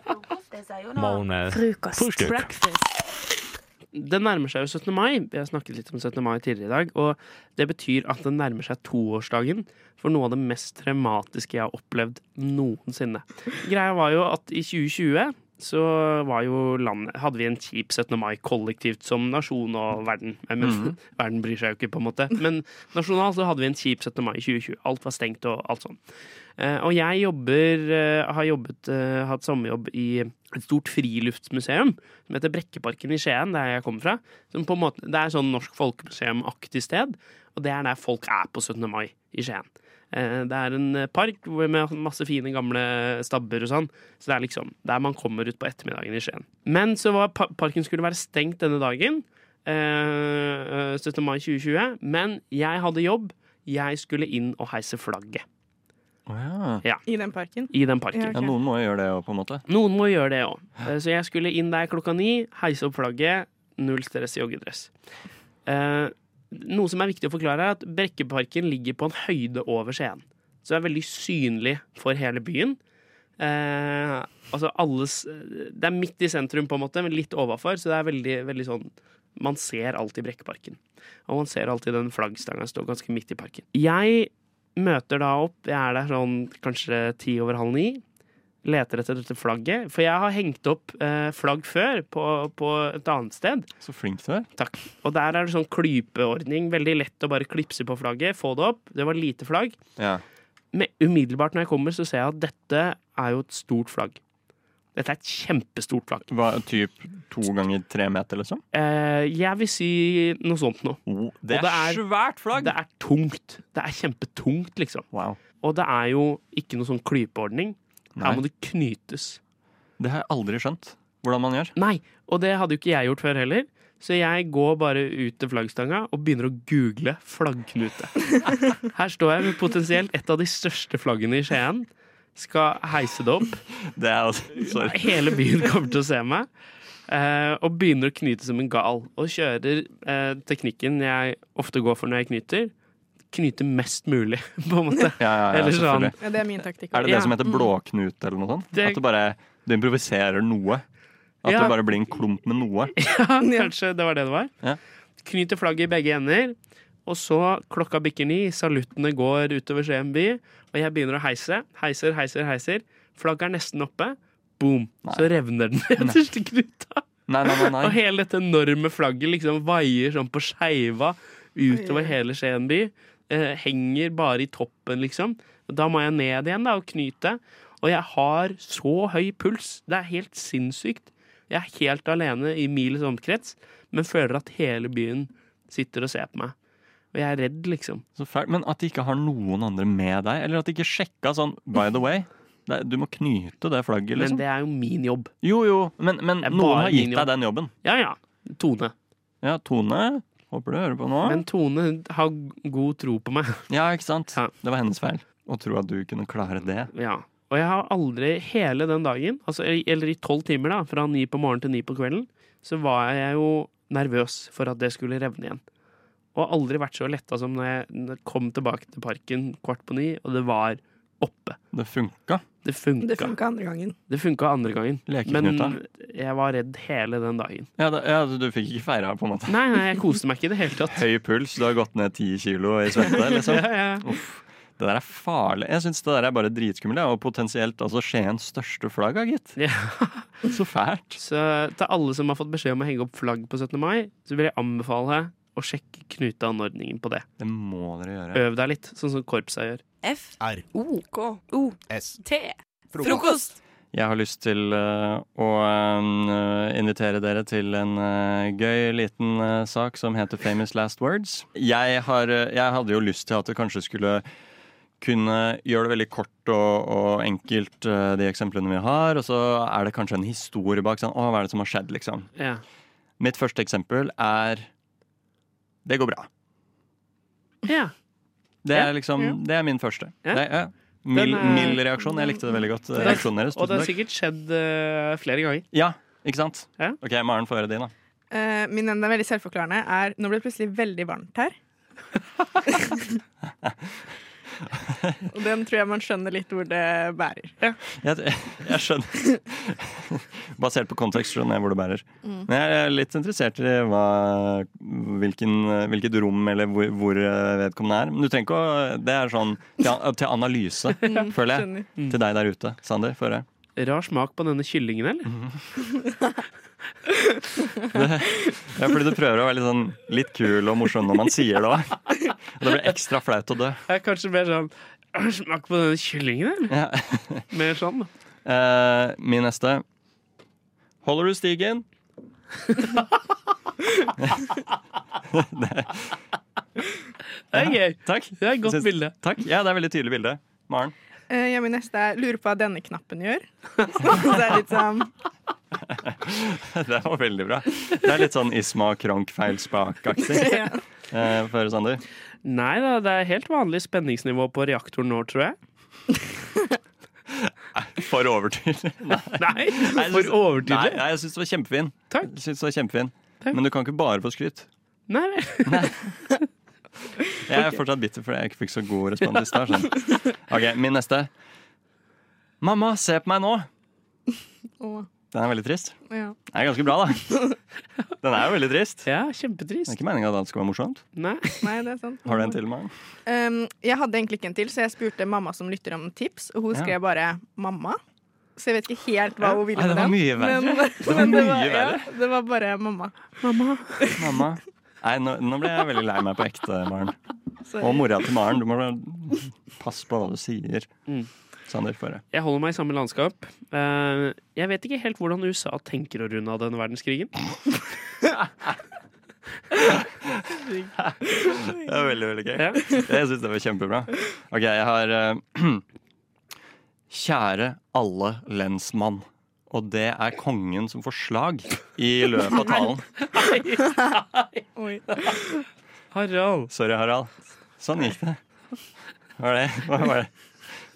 Det nærmer seg jo 17. mai. Vi har snakket litt om 17. mai tidligere i dag. Og det betyr at det nærmer seg toårsdagen for noe av det mest traumatiske jeg har opplevd noensinne. Greia var jo at i 2020 så var jo landet, hadde vi en kjip 17. mai kollektivt som nasjon og verden. Men mm. verden bryr seg jo ikke, på en måte. Men nasjonalt så hadde vi en kjip 17. mai i 2020. Alt var stengt og alt sånn. Eh, og jeg jobber, eh, har jobbet, eh, hatt sommerjobb i et stort friluftsmuseum som heter Brekkeparken i Skien, der jeg kommer fra. Som på en måte, det er sånn Norsk Folkemuseum-aktig sted, og det er der folk er på 17. mai i Skien. Eh, Det er en eh, park med masse fine gamle stabber og sånn. Så det er liksom der man kommer ut på ettermiddagen i Skien. Men så var parken skulle være stengt denne dagen. eh, 17. mai 2020. Men jeg hadde jobb. Jeg skulle inn og heise flagget. Ja. I den parken? I den parken. Ja, okay. Ja, noen må jo gjøre det òg, på en måte. Noen må gjøre det òg. Så jeg skulle inn der klokka ni, heise opp flagget, null stress i joggedress. Eh, noe som er viktig å forklare, er at Brekkeparken ligger på en høyde over Skien. Så det er veldig synlig for hele byen. Eh, altså alles Det er midt i sentrum, på en måte, men litt overfor, så det er veldig, veldig sånn Man ser alltid Brekkeparken. Og man ser alltid den flaggstanga stå ganske midt i parken. Jeg møter da opp, jeg er der sånn kanskje ti over halv ni leter etter dette flagget. For jeg har hengt opp eh, flagg før på, på et annet sted. Så flink du er. Takk. Og der er det sånn klypeordning. Veldig lett å bare klipse på flagget, få det opp. Det var lite flagg. Ja. Men umiddelbart når jeg kommer, så ser jeg at dette er jo et stort flagg. Dette er et kjempestort flagg. Hva, typ to ganger tre meter, liksom? Eh, jeg vil si noe sånt noe. det det er svært flagg! Det er tungt. Det er kjempetungt, liksom. Og det er jo ikke noe sånn klypeordning. Her må det knytes. Det har jeg aldri skjønt hvordan man gjør. Nei, og det hadde jo ikke jeg gjort før heller. Så jeg går bare ut til flaggstanga og begynner å google flaggknute. Her står jeg med potensielt et av de største flaggene i Skien. Skal heise det opp. Det er altså. Hele byen kommer til å se meg. eh, og begynner å knyte som en gal. Og kjører eh, teknikken jeg ofte går for når jeg knyter. Knyte mest mulig, på en måte. Ja, ja, ja, Eller sånn. Ja, det er min taktikk. Er det det Ja. som heter blåknut, eller noe sånt? Det- At du bare du improviserer noe? At Ja. det bare blir en klump med noe? Ja, kanskje det var det det var. Ja. Knyter flagget i begge ender. Og så klokka bikker ni, saluttene går utover Skien by, og jeg begynner å heise. Heiser, heiser, heiser. Flagget er nesten oppe. Boom! Så revner den nederste knuta. Nei, nei, nei, nei. Og hele dette enorme flagget liksom vaier sånn på skeiva utover hele Skien by. Eh, henger bare i toppen, liksom. Da må jeg ned igjen da og knyte. Og jeg har så høy puls. Det er helt sinnssykt. Jeg er helt alene i mils omkrets, men føler at hele byen sitter og ser på meg. Og jeg er redd, liksom. Så fælt. Men at de ikke har noen andre med deg? Eller at de ikke sjekka sånn by the way? Du må knyte det flagget, liksom. Men det er jo min jobb. Jo, jo, men, men noen har gitt deg den jobben. Ja, ja. Tone. Ja, Tone. Håper du hører på nå. Men Tone har god tro på meg. Ja, ikke sant? Det var hennes feil. Å tro at du kunne klare det. Ja. Og jeg har aldri hele den dagen, altså, eller i tolv timer, da, fra ni på morgenen til ni på kvelden, så var jeg jo nervøs for at det skulle revne igjen. Og aldri vært så letta som når jeg kom tilbake til parken kvart på ni, og det var oppe. Det funka. Det funka. Det funka andre gangen. Det funka andre gangen. Men jeg var redd hele den dagen. Ja, da, ja, Du fikk ikke feira, på en måte? Nei, nei, jeg koste meg ikke i det hele tatt. Høy puls, du har gått ned ti kilo i svette, liksom? Ja, ja. Uff. Det der er farlig. Jeg syns det der er bare dritskummelt. Og potensielt altså Skiens største flagg, gitt. gitt. Så fælt. Så til alle som har fått beskjed om å henge opp flagg på 17. mai, så vil jeg anbefale å sjekke knuteanordningen på det. Det må dere gjøre. Øv deg litt, sånn som korpsa gjør. F. R. O. K. O. S. T. Frokost. Jeg har lyst til eh, å eh, invitere dere til en eh, gøy liten sak som heter Famous Last Words. Jeg, har, jeg hadde jo lyst til at det kanskje skulle kunne gjøre det veldig kort og, og enkelt, de eksemplene vi har. Og så er det kanskje en historie bak. Sånn, å, hva er det som har skjedd, liksom? Ja. Mitt første eksempel er Det går bra. Ja. Det er liksom, ja. det er min første. Ja. Det, ja. Mild, er- mild reaksjon. Jeg likte det veldig godt. Det- Reaksjonen deres. Og det har sikkert skjedd uh, flere ganger. Ja, ikke sant? Ja. Ok, Maren, få høre din, da. Uh, min er veldig selvforklarende er Nå ble det plutselig veldig varmt her. Og den tror jeg man skjønner litt hvor det bærer. Jeg, jeg skjønner. Basert på kontekst skjønner jeg hvor det bærer. Mm. Men jeg er litt interessert i hva, hvilken, hvilket rom eller hvor, hvor vedkommende er. Men du trenger ikke å Det er sånn til, til analyse, Mm, føler jeg. skjønner. Til deg der ute. Sander. Rar smak på denne kyllingen, eller? Det, ja, fordi du prøver å være litt, sånn, litt kul og morsom når man sier det òg. Det blir ekstra flaut å dø. Jeg er kanskje mer sånn «Rar Smak på denne kyllingen, eller? Ja. Mer sånn. Eh, min neste. Holder du stigen? det, Det er gøy. Takk. Det er et godt Syns- bilde. Takk. Ja, det er et veldig tydelig bilde. Maren? Eh, ja, min neste er lurer på hva denne knappen gjør. Så det er litt sånn Det var veldig bra. Det er litt sånn Isma Kronk feil spak-aktig. Ja. Eh, Få høre, Sander. Nei da, det er helt vanlig spenningsnivå på reaktoren nå, tror jeg. For overtydelig. Nei, Nei, for overtydelig. Nei, nei, jeg syns det var kjempefin. Takk. Jeg synes det var kjempefin. Men du kan ikke bare få skryt. Nei, Jeg er fortsatt bitter fordi jeg ikke fikk så god respons i stad. sånn. Ok, min neste. Mamma, se på meg nå! Åh, Den er veldig trist. ja. Den er ganske bra, da. Den er jo veldig trist. Ja, Det er ikke meninga at det skal være morsomt. Nei. Nei, det er sant. Har du en til, Maren? Um, jeg hadde egentlig ikke en til, så jeg spurte mamma som lytter om tips, og hun Ja. skrev bare 'mamma'. Så jeg vet ikke helt hva hun ville Nei, den. det var mye verre. Men, Det var men det, mye var, ja, det var bare 'mamma'. Mamma. Mamma? Nei, nå, nå ble jeg veldig lei meg på ekte, Maren. Og mora til Maren. Du må passe på hva du sier. Mm. Sander, få. Jeg holder meg i samme landskap. Eh, jeg vet ikke helt hvordan USA tenker å runde av denne verdenskrigen. Det var veldig, veldig gøy. Ja. Jeg syns det var kjempebra. OK, jeg har eh, Kjære alle lensmann. Og det er kongen som får slag i løpet av talen. Harald. Sorry, Harald. Sånn gikk det. Hva var det? Hva var det?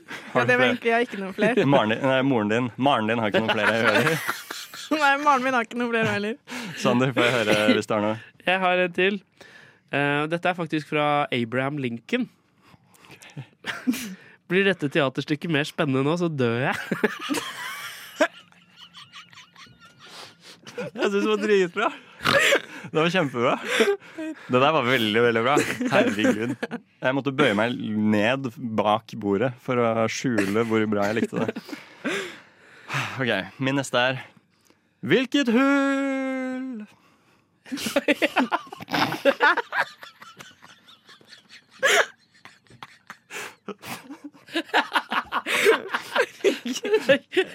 Ja, det var egentlig jeg har ikke noe flere. Maren din, nei, moren din. Maren din har ikke noen flere ører. Nei, Maren min har ikke noe flere heller. Sander, får jeg høre hvis du har noe. Jeg har en til. Uh, dette er faktisk fra Abraham Lincoln. Blir dette teaterstykket mer spennende nå, så dør jeg. Jeg syns det var dritbra. Det var kjempebra. Det der var veldig, veldig bra. Herregud. Jeg måtte bøye meg ned bak bordet for å skjule hvor bra jeg likte det. OK, min neste er Hvilket hus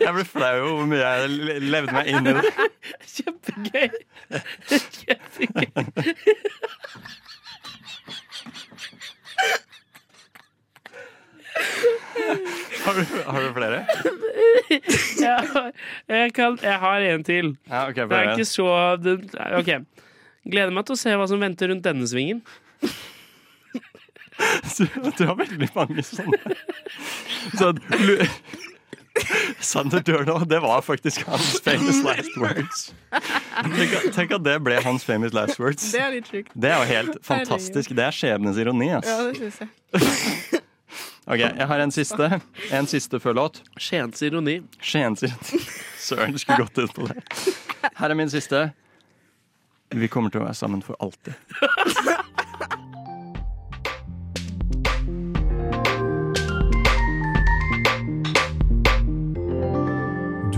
Jeg ble flau over hvor mye jeg levde meg inn i det. Kjempegøy. Kjempegøy. Har du, har du flere? har- jeg, kan, jeg har en til. Ja, okay, det er ikke så det, OK. Gleder meg til å se hva som venter rundt denne svingen. Du, du har veldig mange sånne. Så, Sander dør nå. Det var faktisk hans famous last words. Tenk, tenk at det ble hans famous last words. Det er litt sjukt. Det er jo helt fantastisk. Det er skjebnens ironi. Ass. Ja, det synes jeg. Ok, Jeg har en siste En siste før låt. Skiens ironi. Skiens ironi. Søren, skulle gått ut på det. Her er min siste. Vi kommer til å være sammen for alltid.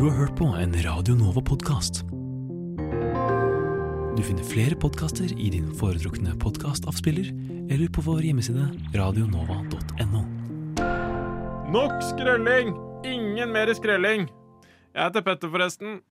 Du har hørt på en Radio Nova-podkast. Du finner flere podkaster i din foretrukne podkastavspiller eller på vår hjemmeside radionova.no. Nok skrelling! Ingen mer skrelling! Jeg heter Petter, forresten.